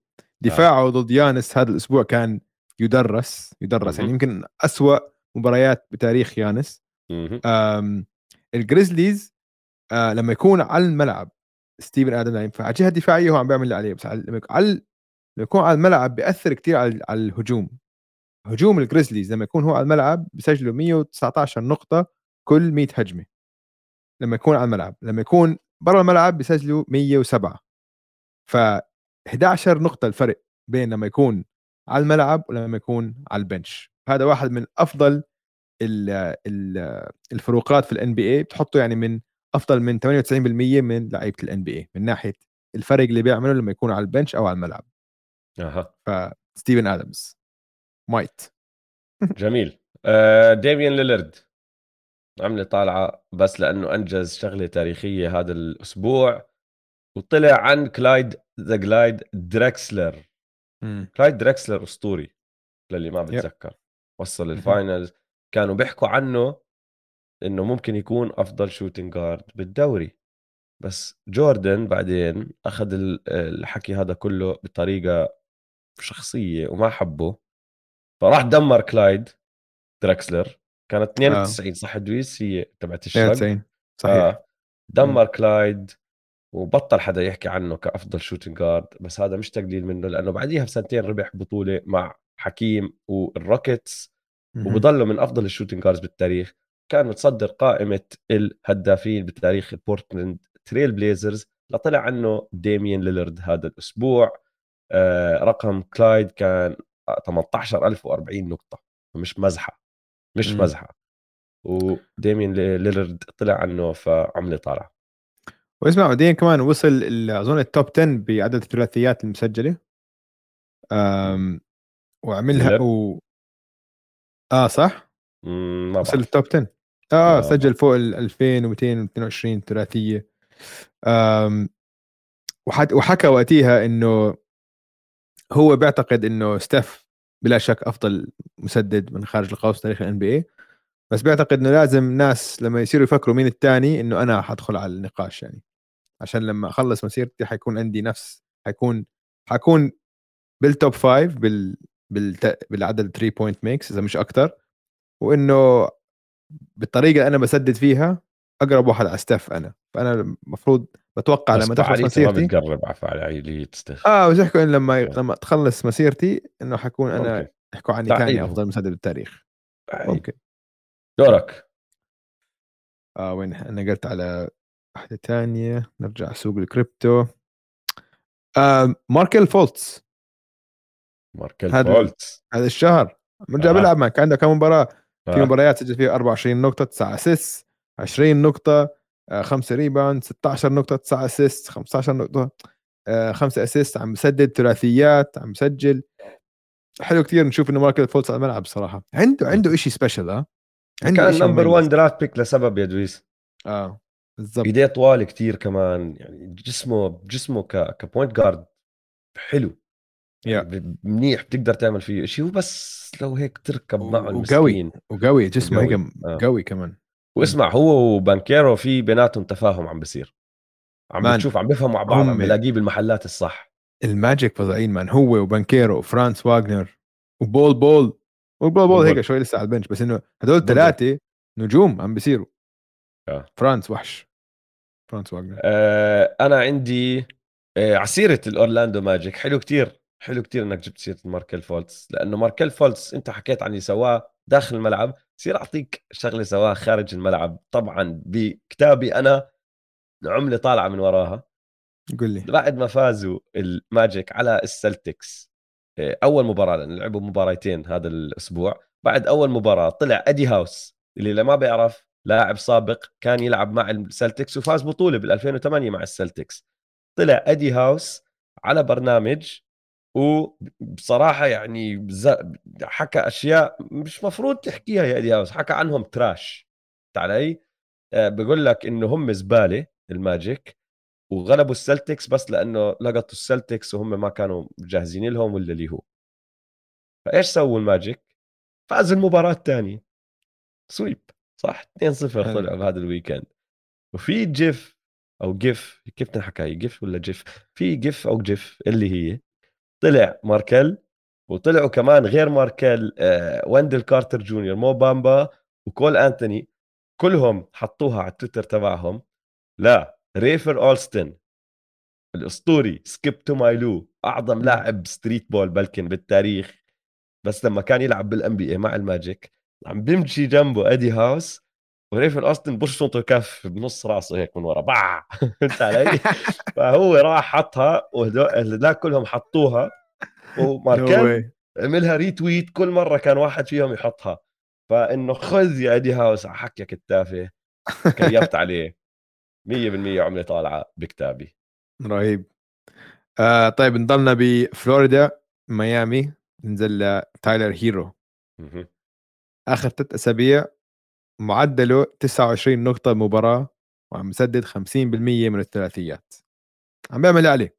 دفاعه ضد يانس هذا الأسبوع كان يدرس يدرس يعني. يمكن أسوأ مباريات بتاريخ يانس. الجريزليز آه لما يكون على الملعب ستيفن آدمز يعني على الجهة الدفاعية هو عم بيعمل اللي عليه بس على على يكون على الملعب بيأثر كثير على على الهجوم. هجوم الجريزليز لما يكون هو على الملعب بيسجلوا 119 نقطة كل 100 هجمة. لما يكون على الملعب لما يكون برا الملعب بيسجلوا 107 ف 11 نقطة الفرق بين لما يكون على الملعب ولما يكون على ال bench هذا واحد من أفضل ال ال الفروقات في ال NBA بتحطه يعني من أفضل من 98% من لعيبة ال NBA من ناحية الفرق اللي بيعمله لما يكون على ال bench أو على الملعب. أها. فستيفن ادمز mate. جميل. آه ديميان ليلرد عملة طالعة بس لأنه أنجز شغلة تاريخية هذا الأسبوع وطلع عن كلايد the Glide دريكسلر كلايد دريكسلر أسطوري للي ما بتذكر. وصل ال finals كانوا بيحكوا عنه إنه ممكن يكون أفضل shooting guard بالدوري. بس جوردن بعدين أخذ الحكي هذا كله بطريقة شخصية وما حبه. فراح دمر كلايد دراكسلر كانت 92 آه. صح دويس؟ هي تبعت ال shrug. 92 صحيح. آه. دمر م. كلايد وبطل حدا يحكي عنه كأفضل shooting guard بس هذا مش تقليل منه لأنه بعديها بسنتين ربح بطولة مع حكيم والروكيتس وبضله من أفضل ال shooting guards بالتاريخ. كان متصدر قائمة الهدافين بتاريخ البورتلاند تريل بليزرز لطلع عنه ديميان ليلرد هذا الأسبوع. آه رقم كلايد كان 18040 نقطة مش مزحة مش م. مزحة. وديميان ليلرد طلع عنه فعملة طالعه واسمع بعدين كمان وصل أظن ال top 10 بعدد الثلاثيات المسجلة. وعملها و... آه صح؟ ما وصل ال top 10 آه, آه سجل فوق ال 2222 ثلاثية. وحكى وقتها إنه هو بيعتقد إنه ستيف بلا شك أفضل مسدد من خارج القوس تاريخ ال NBA بس بيعتقد إنه لازم ناس لما يصيروا يفكروا مين الثاني إنه أنا حدخل على النقاش يعني. عشان لما أخلص مسيرتي حيكون عندي نفس حيكون حكون بال top five بال بالعدد 3 point makes إذا مش أكثر وإنه بالطريقة اللي أنا بسدد فيها أقرب واحد على ستيف أنا. فأنا المفروض بتوقع لما تخلص مسيرتي ما بتقرب على فعالية ستيف آه بس يحكوا لما. لما تخلص مسيرتي إنه حكون أنا ممكن. يحكوا عني ثاني أفضل مسدد بالتاريخ. ممكن دورك. آه وين أنا قلت على واحدة ثانية نرجع سوق الكريبتو. آه ماركل فولتس. ماركل فولتس. هذا الشهر. رجع آه. بيلعب معك؟ عنده كم مباراة. في مباريات سجل فيها 24 نقطة 9 اسيس 20 نقطة 5 rebound 16 نقطة 9 assist 15 نقطة 5 آه، assist عم بسدد ثلاثيات عم بسجل. حلو كثير نشوف إنه ماركل فولتس على الملعب صراحة. عنده عنده شيء special ها عنده كان number 1 draft pick لسبب يا دويس. آه بالضبط. ايديه طوال كثير كمان يعني جسمه جسمه ك ك point guard حلو. يعني منيح بتقدر تعمل فيه شيء وبس لو هيك تركب معه وقوي وقوي جسمه هيك آه. قوي كمان. واسمع هو وبانكيرو في بيناتهم تفاهم عم بصير عم بتشوف عم بيفهموا مع بعض عم بلاقيه بالمحلات الصح. الماجيك فظيعين man هو وبانكيرو وفرانس واغنر وبول بول وبول بول هيك شوي لسه على ال bench بس إنه هدول ثلاثة نجوم عم بيصيروا. آه. فرانس وحش. فرانس واغنر. آه أنا عندي آه على سيرة الأورلاندو ماجيك. حلو كتير. حلو كتير إنك جبت سيرة ماركل فولتس لأنه ماركل فولتس أنت حكيت عن اللي سواه داخل الملعب بصير أعطيك شغلة سواها خارج الملعب. طبعا بكتابي أنا عملة طالعة من وراها. قل لي. بعد ما فازوا الماجيك على السلتكس آه، أول مباراة لأن لعبوا مباراتين هذا الأسبوع. بعد أول مباراة طلع أدي هاوس اللي اللي ما بيعرف لاعب سابق كان يلعب مع السلتكس وفاز بطولة بال 2008 مع السلتكس. طلع أدي هاوس على برنامج وبصراحة يعني حكى أشياء مش مفروض تحكيها يا أدي هاوس حكى عنهم trash. علي آه، بقول لك إنه هم زبالة الماجيك وغلبوا السلتكس بس لأنه لقطوا السلتكس وهم ما كانوا جاهزين لهم ولا اللي هو. فإيش سووا الماجيك؟ فاز المباراة الثانية. sweep صح؟ 2-0 طلعوا بهذا ال weekend. وفي GIF أو GIF كيف تنحكى GIF ولا GIF؟ في GIF أو GIF اللي هي؟ طلع ماركل وطلعوا كمان غير ماركل آه ويندل كارتر جونيور مو بامبا وكول أنتوني كلهم حطوها على التويتر تبعهم لريفر أولستن. الأسطوري Skip to My Lou أعظم لاعب streetball بلكن بالتاريخ بس لما كان يلعب بال NBA مع الماجيك عم بيمشي جنبه ادي هاوس وريفر أولستن بشنطه كف بنص راسه هيك من ورا. باع! فهمت علي؟ فهو راح حطها وهذول كلهم حطوها. وماركل عملها retweet كل مرة كان واحد فيهم يحطها. فإنه خذ يا أدي هاوس على حكيك التافه. كيفت عليه. 100% عملة طالعة بكتابي. رهيب. آه طيب نضلنا بفلوريدا ميامي. ننزل تايلر هيرو. آخر ثلاث أسابيع معدله 29 نقطة مباراة وعم يسدد 50% من الثلاثيات. عم بيعمل عليه.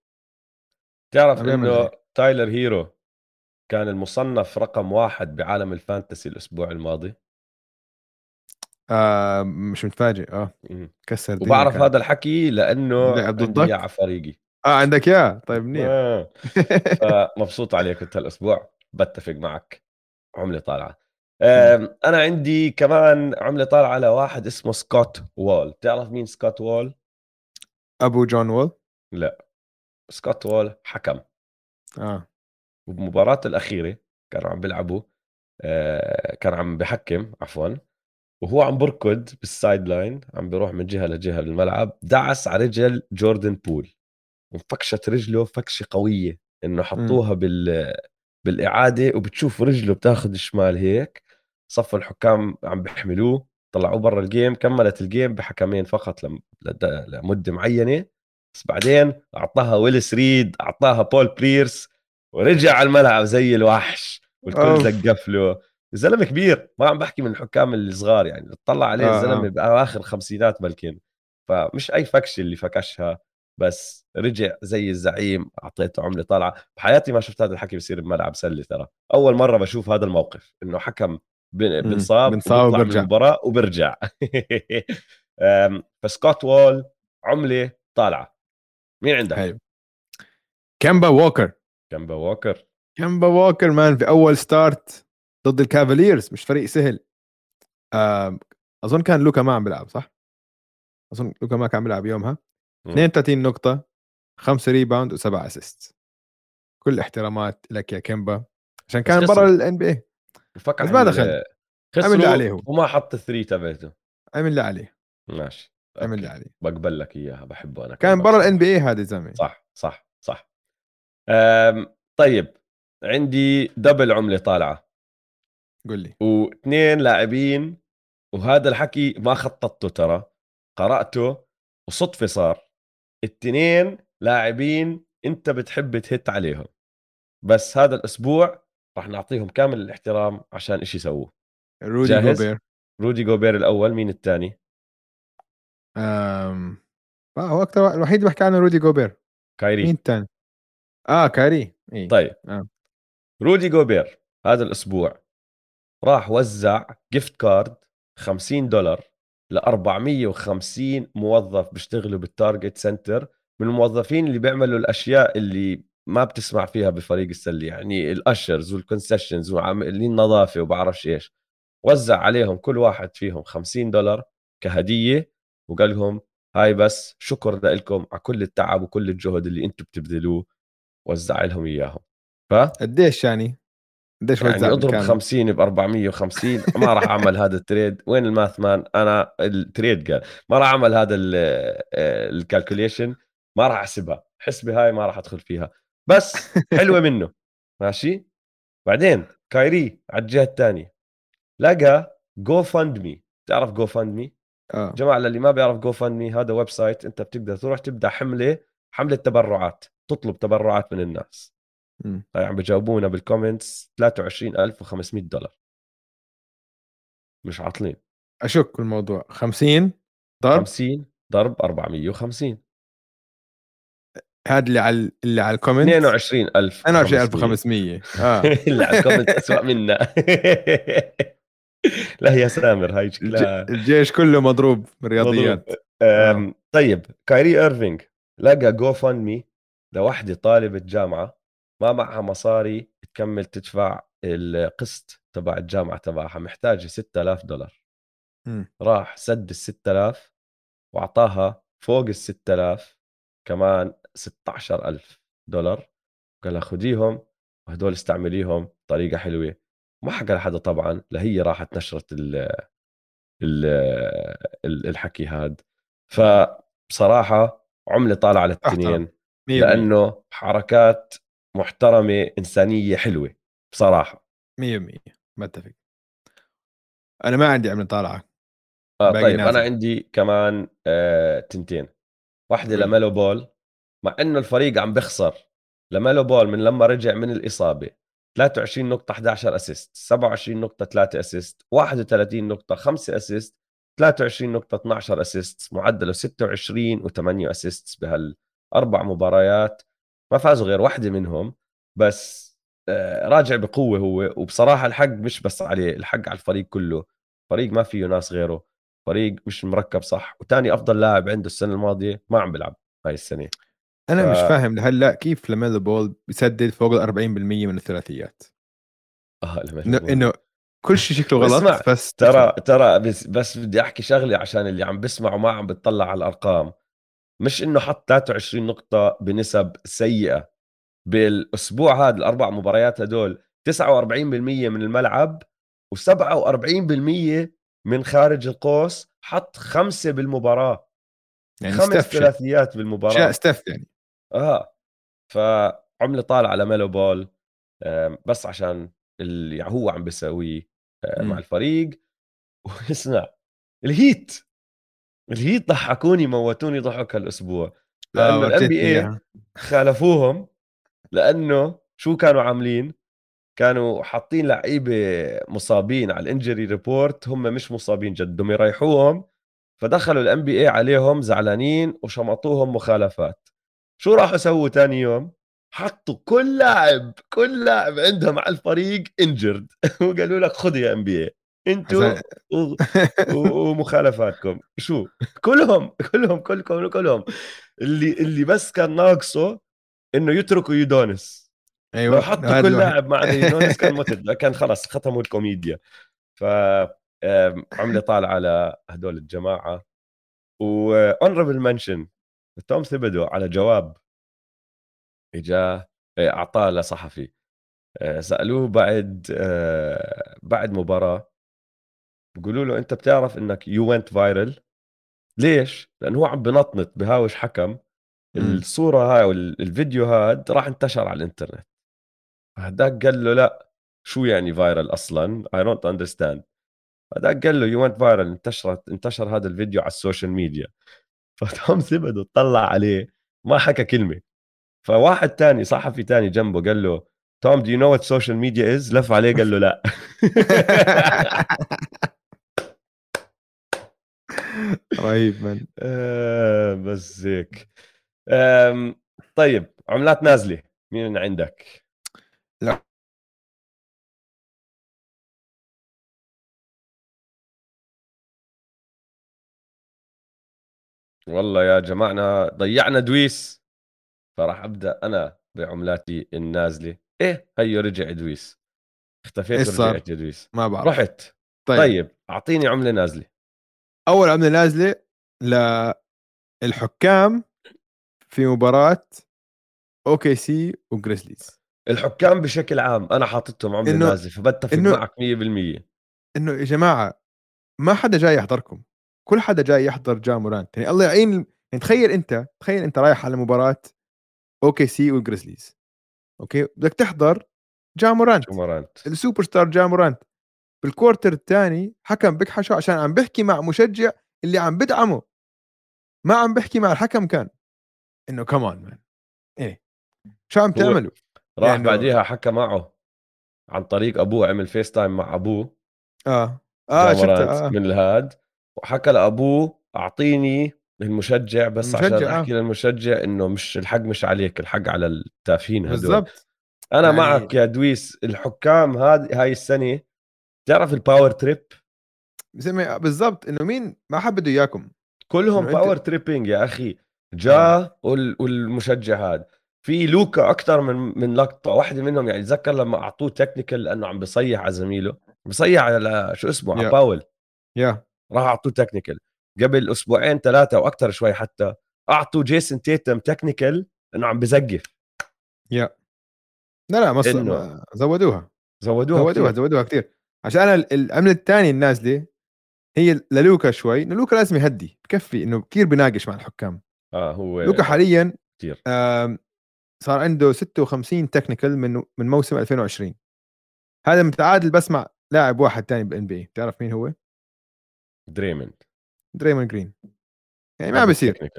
تعرف إنه تايلر هيرو كان المصنف رقم واحد بعالم ال fantasy الأسبوع الماضي. آه مش متفاجئ. آه. كسر وبعرف هذا الحكي لأنه عندي ضدك على فريقي آه عندك إياه. طيب منيح. آه. مبسوط عليك أنت الأسبوع. بتفق معك. عملة طالعة. أنا عندي كمان عملة طالعة لواحد اسمه سكوت وول. تعرف مين سكوت وول؟ أبو جون وول؟ لا. سكوت وول حكم. آه. وبمباراة الأخيرة كانوا عم بيلعبوا آه كان عم بحكم عفوا وهو عم بركض بال sideline عم بيروح من جهة لجهة بالملعب دعس على رجل جوردن بول. وانفكشت رجله فكشة قوية إنه حطوها بال بالإعادة وبتشوف رجله بتاخذ الشمال هيك. صف الحكام عم بيحملوه طلعوه برا ال game كملت ال game بحكمين فقط لمدة معينة. بس بعدين أعطاها ويليس ريد أعطاها بول بيرس ورجع على الملعب زي الوحش والكل زقف له. الزلمه كبير ما عم بحكي من الحكام الصغار يعني تطلع عليه آه الزلمه آه. باواخر الخمسينات بلكن فمش أي فكشة اللي فكشها بس رجع زي الزعيم أعطيته عملة طالعة. بحياتي ما شفت هذا الحكي بصير بملعب سلة ترى. أول مرة بشوف هذا الموقف إنه حكم بنصاب بنصاب وبيطلع من المباراة وبرجع فسكوت وول عملة طالعة. مين عندك؟ حلو. كيمبا ووكر. كيمبا ووكر. كيمبا ووكر man في أول start ضد الكافاليرز مش فريق سهل. أظن كان لوكا ما عم بيلعب صح؟ أظن لوكا ما كان عم بيلعب يومها. 32 نقطة 5 rebound وسبع assist كل احترامات لك يا كيمبا. عشان كان برا ال NBA بس ما دخل عمل اللي عليه وما حط ال three تبعته. عمل اللي عليه. ماشي. عمل اللي عليه. بقبل لك إياها بحبه أنا كان برا ال NBA هذا الزلمه صح صح صح. طيب عندي double عملة طالعة. قل لي. واثنين لاعبين وهذا الحكي ما خططته ترى قرأته وصدفة صار. الاثنين لاعبين أنت بتحب ت hate عليهم. بس هذا الأسبوع راح نعطيهم كامل الاحترام عشان إشي يسووه رودي جاهز؟ جوبير رودي جوبير الأول مين الثاني؟ امم هو أكثر الوحيد اللي بحكي عنه رودي جوبير كايري مين الثاني؟ آه كايري إيه. طيب آه. رودي جوبير هذا الأسبوع راح وزع gift card 50 دولار ل 450 موظف بيشتغلوا بالتارجت سنتر من الموظفين اللي بيعملوا الأشياء اللي ما بتسمع فيها بفريق السلة. يعني ال ushers وال concessions وعاملين نظافه وبعرفش إيش. وزع عليهم كل واحد فيهم 50 دولار كهدية وقال لهم هاي بس شكر لكم على كل التعب وكل الجهد اللي أنتم بتبذلوه. وزع لهم إياهم. ف قديش يعني؟ قديش يعني اضرب 50 ب 450 ما راح أعمل هذا ال trade. وين ال math man؟ أنا ال trade قال. ما راح أعمل هذا ال calculation ما راح أحسبها. حسبي هاي ما راح أدخل فيها. بس حلوة منه ماشي؟ بعدين كايري على الجهة الثانية لقى جو فاند مي تعرف جو فاند مي آه. جماعة للي ما بيعرف جو فاند مي هذا website أنت بتقدر تروح تبدأ حملة حملة تبرعات تطلب تبرعات من الناس. هاي عم بجاوبونا بال comments 23500 دولار. مش عاطلين. أشك الموضوع. 50 ضرب؟ 50 ضرب 450 هذا اللي على اللي على ال comment 22000 22500 آه. اللي على ال comment اسوء منا. لا يا سامر هاي شكلها. الجيش كله مضروب رياضيات. آه. طيب كايري ايرفينج لقى GoFundMe لوحدة طالبة جامعة ما معها مصاري تكمل تدفع القسط تبع الجامعة تبعها محتاجة 6000 دولار. م. راح سد ال 6000 وأعطاها فوق ال 6000 كمان 16000 دولار. قال لها خذيهم وهدول استعمليهم بطريقة حلوة. ما حكى لحدا طبعا لهي راحت نشرت ال ال الحكي هاد. فبصراحة عملة طالعة على الاثنين لأنه حركات محترمة إنسانية حلوة بصراحة. 100% متفق. أنا ما عندي عملة طالعة. آه طيب نازل. أنا عندي كمان آه تنتين. واحدة لميلو بول. مع إنه الفريق عم بخسر لاميلو بول من لما رجع من الإصابة 23 نقطة 11 assist 27 نقطة 3 assist 31 نقطة 5 assist 23 نقطة 12 assist معدله 26 و8 assist بهالأربع مباريات. ما فازوا غير واحدة منهم بس آه، راجع بقوة هو وبصراحة الحق مش بس عليه الحق على الفريق كله. فريق ما فيه ناس غيره فريق مش مركب صح وتاني أفضل لاعب عنده السنة الماضية ما عم بيلعب هاي السنة. أنا ف... مش فاهم لهلا كيف لميلو بول بيسدد فوق ال 40% من الثلاثيات؟ آه إنه كل شيء شكله غلط اسمع بس ترى ترى بس, بس بدي أحكي شغلة عشان اللي عم بسمع وما عم بتطلع على الأرقام. مش إنه حط 23 نقطة بنسب سيئة. بالأسبوع هذا الأربع مباريات هدول 49% من الملعب و47% من خارج القوس حط خمسة بالمباراة. يعني خمس ثلاثيات بالمباراة. شاء ستف يعني. آه فعملة طالع على لاميلو بول بس عشان اللي هو عم بيسويه آه، مع الفريق. واسمع الهيت الهيت ضحكوني موتوني ضحك هالأسبوع. لأنه ال NBA خالفوهم لأنه شو كانوا عاملين؟ كانوا حاطين لعيبة مصابين على ال injury report هم مش مصابين جد. بدهم يريحوهم فدخلوا ال NBA عليهم زعلانين وشمطوهم مخالفات. شو راحوا سووا ثاني يوم؟ حطوا كل لاعب كل لاعب عندهم على الفريق injured وقالوا لك خذ يا NBA أنتوا ومخالفاتكم. شو؟ كلهم كلهم كلكم كلهم. اللي اللي بس كان ناقصه إنه يتركوا Udonis. أيوه لو حطوا كل لاعب مع Udonis كان متت كان خلص ختموا الكوميديا. ف عمله طالعه على هدول الجماعة. و honorable mention Tom Thibodeau على جواب اجاه أعطاه لصحفي آه، سألوه بعد آه، بعد مباراة بيقولوا له أنت بتعرف إنك you went viral ليش؟ لأنه هو عم بنطنط بهاوش حكم. الصورة هاي والفيديو هاد راح انتشر على الإنترنت. هداك قال له لا شو يعني viral أصلا؟ I don't understand هداك قال له you went viral انتشرت انتشر هذا الفيديو على ال social media. ف Tom Thibodeau طلع عليه ما حكى كلمة. فواحد تاني صحفي تاني جنبه قال له Tom do you know what social media is لف عليه قال له لا. رهيب من. آه بس هيك. طيب عملات نازلة مين عندك؟ والله يا جماعنا ضيعنا دويس. فراح أبدأ أنا بعملاتي النازلة. إيه هيو رجع دويس. اختفيت ورجعت دويس. ما بعرف. رحت. طيب. طيب أعطيني عملة نازلة. أول عملة نازلة للحكام في مباراة OKC و Grizzlies. الحكام بشكل عام أنا حاططهم عملة إنه نازلة فبتفق إنه معك 100% إنه يا جماعة ما حدا جاي يحضركم. كل حدا جاي يحضر Ja Morant يعني الله يعين يعني تخيل أنت تخيل أنت رايح على مباراة OKC وال Grizzlies. Okay؟ بدك تحضر Ja Morant Morant ال superstar Ja Morant بال quarter الثاني حكم بكحشه عشان عم بحكي مع مشجع اللي عم بدعمه. ما عم بحكي مع الحكم كان. إنه كمان man إيه. شو عم تعملوا؟ راح يعني بعديها حكى معه عن طريق أبوه عمل FaceTime مع أبوه. آه. آه شفت آه. من الهاد. وحكى لأبوه أعطيني المشجع بس المشجع عشان أحكي آه. للمشجع إنه مش الحق مش عليك الحق على التافهين هدول. بالضبط. أنا يعني... معك يا دويس الحكام هذه هاي السنة تعرف ال power trip بالضبط إنه مين ما حد بده إياكم. كلهم power أنت... tripping يا أخي. Ja آه. والمشجع هذا في Luka أكثر من من لقطة واحدة منهم يعني تذكر لما أعطوه technical لأنه عم بصيح على زميله بصيح على شو اسمه على باول يا. راح أعطوه technical قبل أسبوعين ثلاثة وأكثر شوي حتى أعطوا Jayson Tatum technical إنه عم بزقف. يا لا لا مص... إنه... زودوها. زودوها زودوها كتير. زودوها كثير عشان أنا العمله الثانية النازلة هي ل Luka شوي. Luka لازم يهدي بكفي إنه كثير بناقش مع الحكام. آه هو Luka حاليا كثير صار عنده 56 technical من من موسم 2020 هذا متعادل بس مع لاعب واحد ثاني بال NBA بتعرف مين هو؟ Draymond. Draymond Green. يعني ما بصير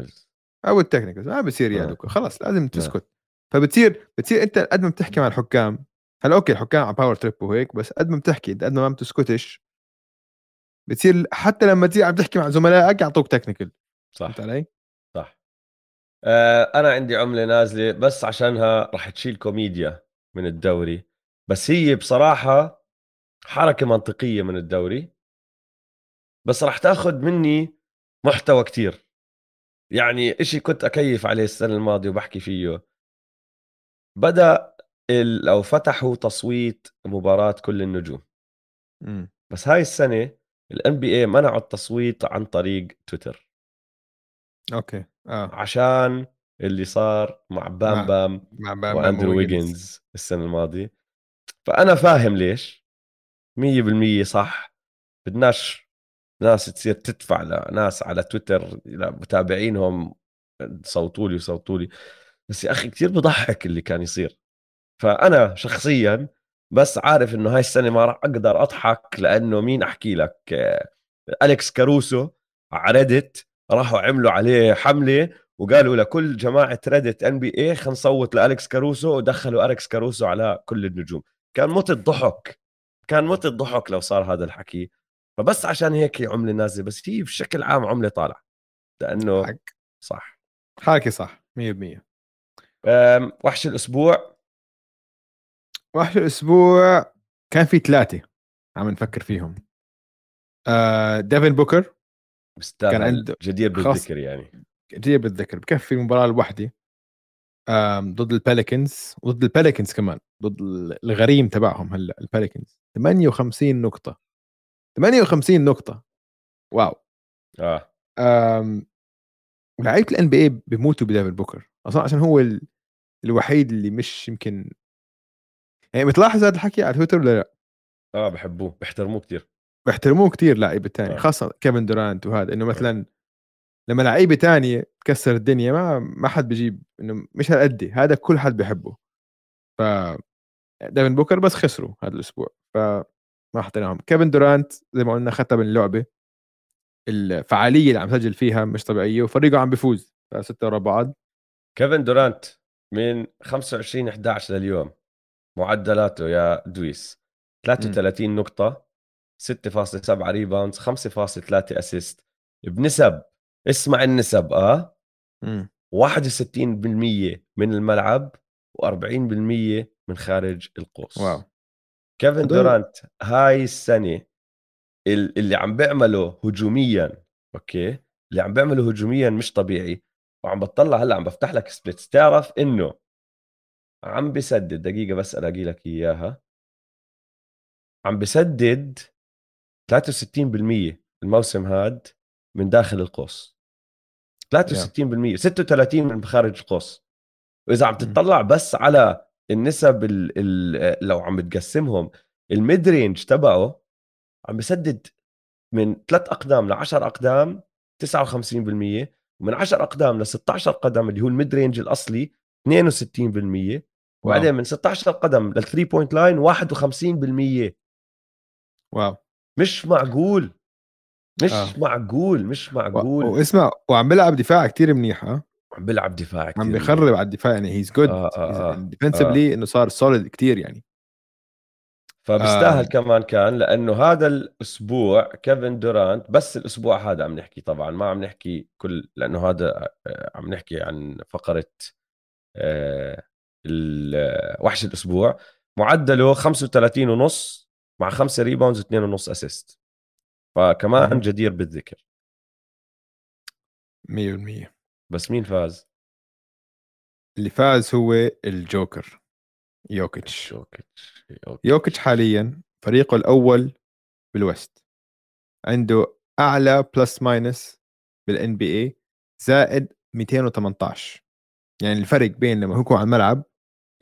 أو ال technicals ما بصير يا آه. Luka خلص لازم آه. تسكت. فبتصير بتصير أنت قد ما بتحكي مع الحكام. هلأ okay الحكام على power trip وهيك بس قد ما بتحكي قد ما ما بتسكتش بتصير حتى لما تصير عم تحكي مع زملائك يعطوك technical صح. فهمت علي؟ صح. آه أنا عندي عملة نازلة بس عشانها راح تشيل كوميديا من الدوري. بس هي بصراحة حركة منطقية من الدوري. بس راح تاخذ مني محتوى كتير. يعني إشي كنت أكيف عليه السنة الماضية وبحكي فيه. بدأ أو فتحوا تصويت مباراة كل النجوم. م. بس هاي السنة ال NBA منعوا التصويت عن طريق Twitter. Okay. آه. عشان اللي صار مع بام مع, بام مع بام و Andrew Wiggins السنة الماضية. فأنا فاهم ليش. 100% صح. بدناش ناس تصير تدفع لناس على تويتر متابعينهم صوتوا لي وصوتوا لي. بس يا أخي كثير بضحك اللي كان يصير. فأنا شخصيا بس عارف إنه هاي السنة ما راح أقدر أضحك لأنه مين أحكي لك؟ Alex Caruso على Reddit راحوا عملوا عليه حملة وقالوا لكل جماعة Reddit NBA خلينا نصوت ل Alex Caruso ودخلوا Alex Caruso على كل النجوم. كان موت الضحك كان موت الضحك لو صار هذا الحكي. فبس عشان هيك هي عملة نازلة بس هي بشكل عام عملة طالعة لأنه حق. صح. حاكي صح 100% وحش الأسبوع. وحش الأسبوع كان في ثلاثة عم نفكر فيهم. آه ديفن بوكر. كان عنده جدير بالذكر يعني. جدير بالذكر بكفي المباراه الوحدة. ضد ال Pelicans وضد ال Pelicans كمان ضد الغريم تبعهم هلأ ال Pelicans 58 نقطة. 58 نقطة. واو. آه. لعيبة ال NBA بيموتوا ب Devin Booker. أصلا عشان هو ال... الوحيد اللي مش يمكن يعني بتلاحظ هذا الحكي على تويتر ولا لا؟ آه بحبوه. بيحترموه كثير بيحترموه كثير لعيبة ثانية آه. خاصة Kevin Durant وهذا إنه آه. مثلا لما لعيبة ثانية تكسر الدنيا ما ما حد بيجيب إنه مش هالقد هذا كل حد بيحبه. ف Devin Booker بس خسروا هذا الأسبوع. ف ما حطيناهم Kevin Durant زي ما قلنا ختم اللعبة. الفعالية اللي عم سجل فيها مش طبيعية وفريقه عم بيفوز ستة ورا بعض. Kevin Durant من 25 11 لليوم. معدلاته يا دويس. 33 م. نقطة 6.7 rebounds 5.3 assist بنسب اسمع النسب آه؟ م. 61% من الملعب و40% من خارج القوس. wow. كيفن دورانت هاي السنة اللي عم بيعمله هجوميا okay؟ اللي عم بيعمله هجوميا مش طبيعي وعم بطلع هلأ عم بفتح لك splits تعرف إنه عم بسدد دقيقة بس ألاقي لك إياها. عم بسدد 63% الموسم هاد من داخل القوس. 63% 36 من خارج القوس. وإذا عم تطلع بس على النسب ال ال لو عم بتقسمهم ال mid range تبعه عم بسدد من ثلاث أقدام ل 10 اقدام 59% ومن 10 أقدام ل 16 قدم اللي هو ال mid range الأصلي 62% وبعدين من 16 قدم لل 3 point line 51% Wow. مش معقول مش آه. معقول مش معقول. واسمع وعم بيلعب دفاع كتير منيحه عم بيلعب دفاع كتير عم بيخرب على الدفاع يعني. he's good آه آه آه. Defensively آه. إنه صار solid كتير يعني. فبيستاهل آه. كمان كان لأنه هذا الأسبوع كيفن دورانت بس الأسبوع هذا عم نحكي طبعا ما عم نحكي كل لأنه هذا آه، عم نحكي عن فقرة آه وحش الأسبوع. معدله 35 ونص مع 5 rebounds و2 ونص assist فكمان جدير بالذكر. 100% بس مين فاز؟ اللي فاز هو الجوكر يوكيتش. يوكيتش يوكيتش. حاليا فريقه الأول بال West عنده أعلى plus minus بال NBA زائد 218 يعني الفرق بين لما يكون على الملعب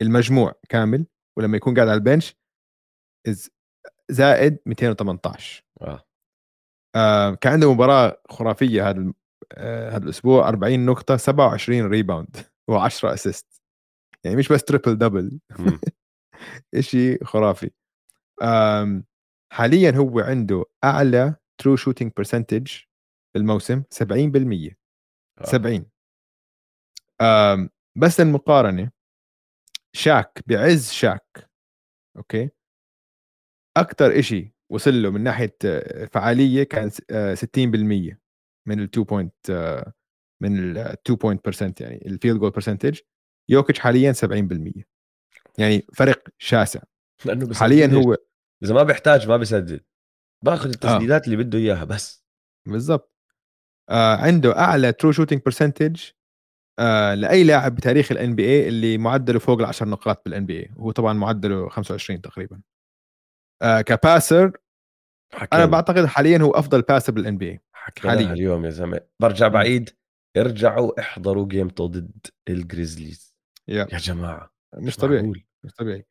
المجموع كامل ولما يكون قاعد على ال bench زائد 218 آه. آه كان عنده مباراة خرافية هذا آه هذا الأسبوع 40 نقطة 27 rebound و10 assist يعني مش بس triple double شيء خرافي. حاليا هو عنده أعلى true shooting percentage بالموسم 70% 70 آم بس المقارنه شاك بعز شاك okay؟ أكثر شيء وصل له من ناحية فعالية كان 60% آه، من ال 2 point آه، من ال 2 point percent يعني ال field goal percentage يوكيتش حاليا 70% يعني فرق شاسع. لأنه حاليا هو إذا ما بيحتاج ما بيسدد. باخذ آه. التسديدات آه. اللي بده إياها بس. بالضبط. آه عنده أعلى true shooting percentage لأي لاعب بتاريخ ال NBA اللي معدله فوق ال 10 نقاط بال NBA وهو طبعا معدله 25 تقريبا. آه ك passer حكينا. أنا بعتقد حاليا هو أفضل passer بال NBA حاليا اليوم يا زلمة. برجع بعيد ارجعوا احضروا game ضد الجريزليز يا. جماعة مش طبيعي مش طبيعي.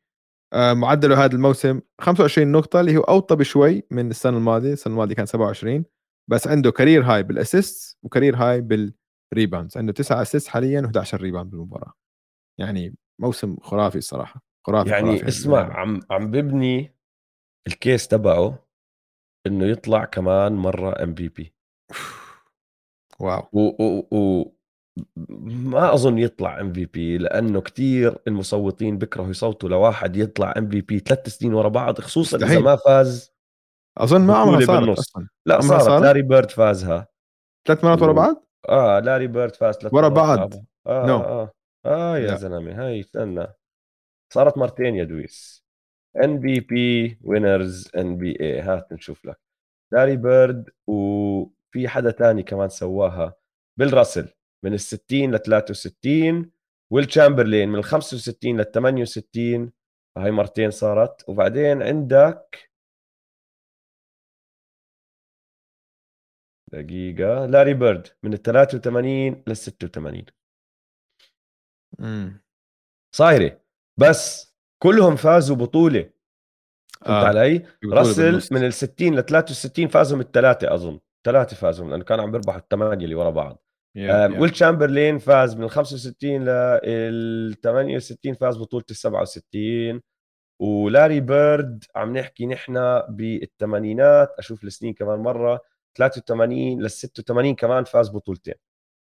آه معدله هذا الموسم 25 نقطة اللي هو أوطى بشوي من السنة الماضية. السنة الماضية كان 27 بس عنده career high بال assist و career high بال rebounds عنده 9 assist حاليا و11 rebound بالمباراة. يعني موسم خرافي الصراحة. خرافي يعني خرافي اسمع يعني. عم عم ببني ال case تبعه إنه يطلع كمان مرة MVP Wow. و, و, و ما أظن يطلع MVP لأنه كثير المصوتين بيكرهوا يصوتوا لواحد يطلع إم في بي ثلاث سنين ورا بعض خصوصا إذا ما فاز أظن ما عمرها صارت أصلا. لا صارت صار؟ لاري بيرد فازها. ثلاث مرات ورا بعض؟ آه لاري بيرد فاز ثلاث ورا بعض. آه no. آه آه. يا زلمة هاي استنى. صارت مرتين يا دويس. ان بي بي وينرز إن بي اي هات نشوف لك. لاري بيرد وفي حدا تاني كمان سواها. بيل راسل من ال 60 ل 63 ويل تشامبرلين من ال 65 لل 68 هاي مرتين صارت. وبعدين عندك دقيقة. لاري بيرد من ال 83 لل 86 امم صايرة. بس كلهم فازوا بطولة. فهمت آه. علي؟ راسل من ال 60 ل 63 فازوا من الثلاثة أظن. ثلاثة فازوا لأنه كانوا عم بيربحوا الثمانية اللي ورا بعض. yeah, ويل تشامبرلين فاز من 65 لل 68 فاز بطولة ال 67 ولاري بيرد عم نحكي نحن بالثمانينات أشوف السنين كمان مرة 83 لل 86 كمان فاز بطولتين.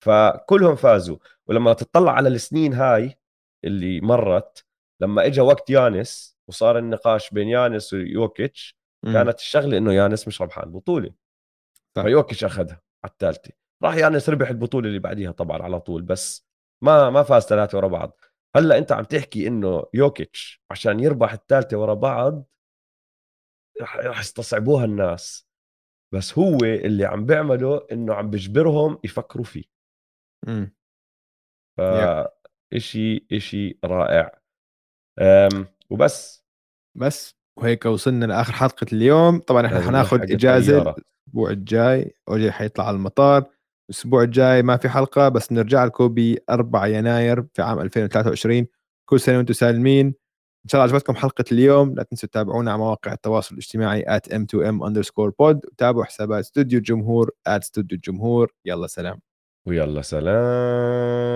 فكلهم فازوا. ولما تطلع على السنين هاي اللي مرت لما اجى وقت يانس وصار النقاش بين يانس ويوكيتش كانت الشغلة إنه يانس مش ربحان بطولة. فيوكيتش أخذها على الثالثه راح يانس ربح البطولة اللي بعديها طبعا على طول بس ما ما فاز ثلاثة ورا بعض. هلأ أنت عم تحكي إنه يوكيتش عشان يربح الثالثه ورا بعض راح يستصعبوها الناس بس هو اللي عم بيعمله إنه عم بجبرهم يفكروا فيه. امم ف إشي إشي رائع. أم وبس. بس وهيك وصلنا لآخر حلقة اليوم. طبعا إحنا حناخذ إجازة. الأسبوع الجاي اوجي حيطلع على المطار الأسبوع الجاي ما في حلقة بس نرجع لكم ب 4 يناير في عام 2023 كل سنة وأنتم سالمين. إن شاء الله عجبتكم حلقة اليوم. لا تنسوا تتابعونا على مواقع التواصل الاجتماعي at m2m underscore pod وتابعوا حسابات استوديو الجمهور at الجمهور. يلا سلام. ويلا سلام.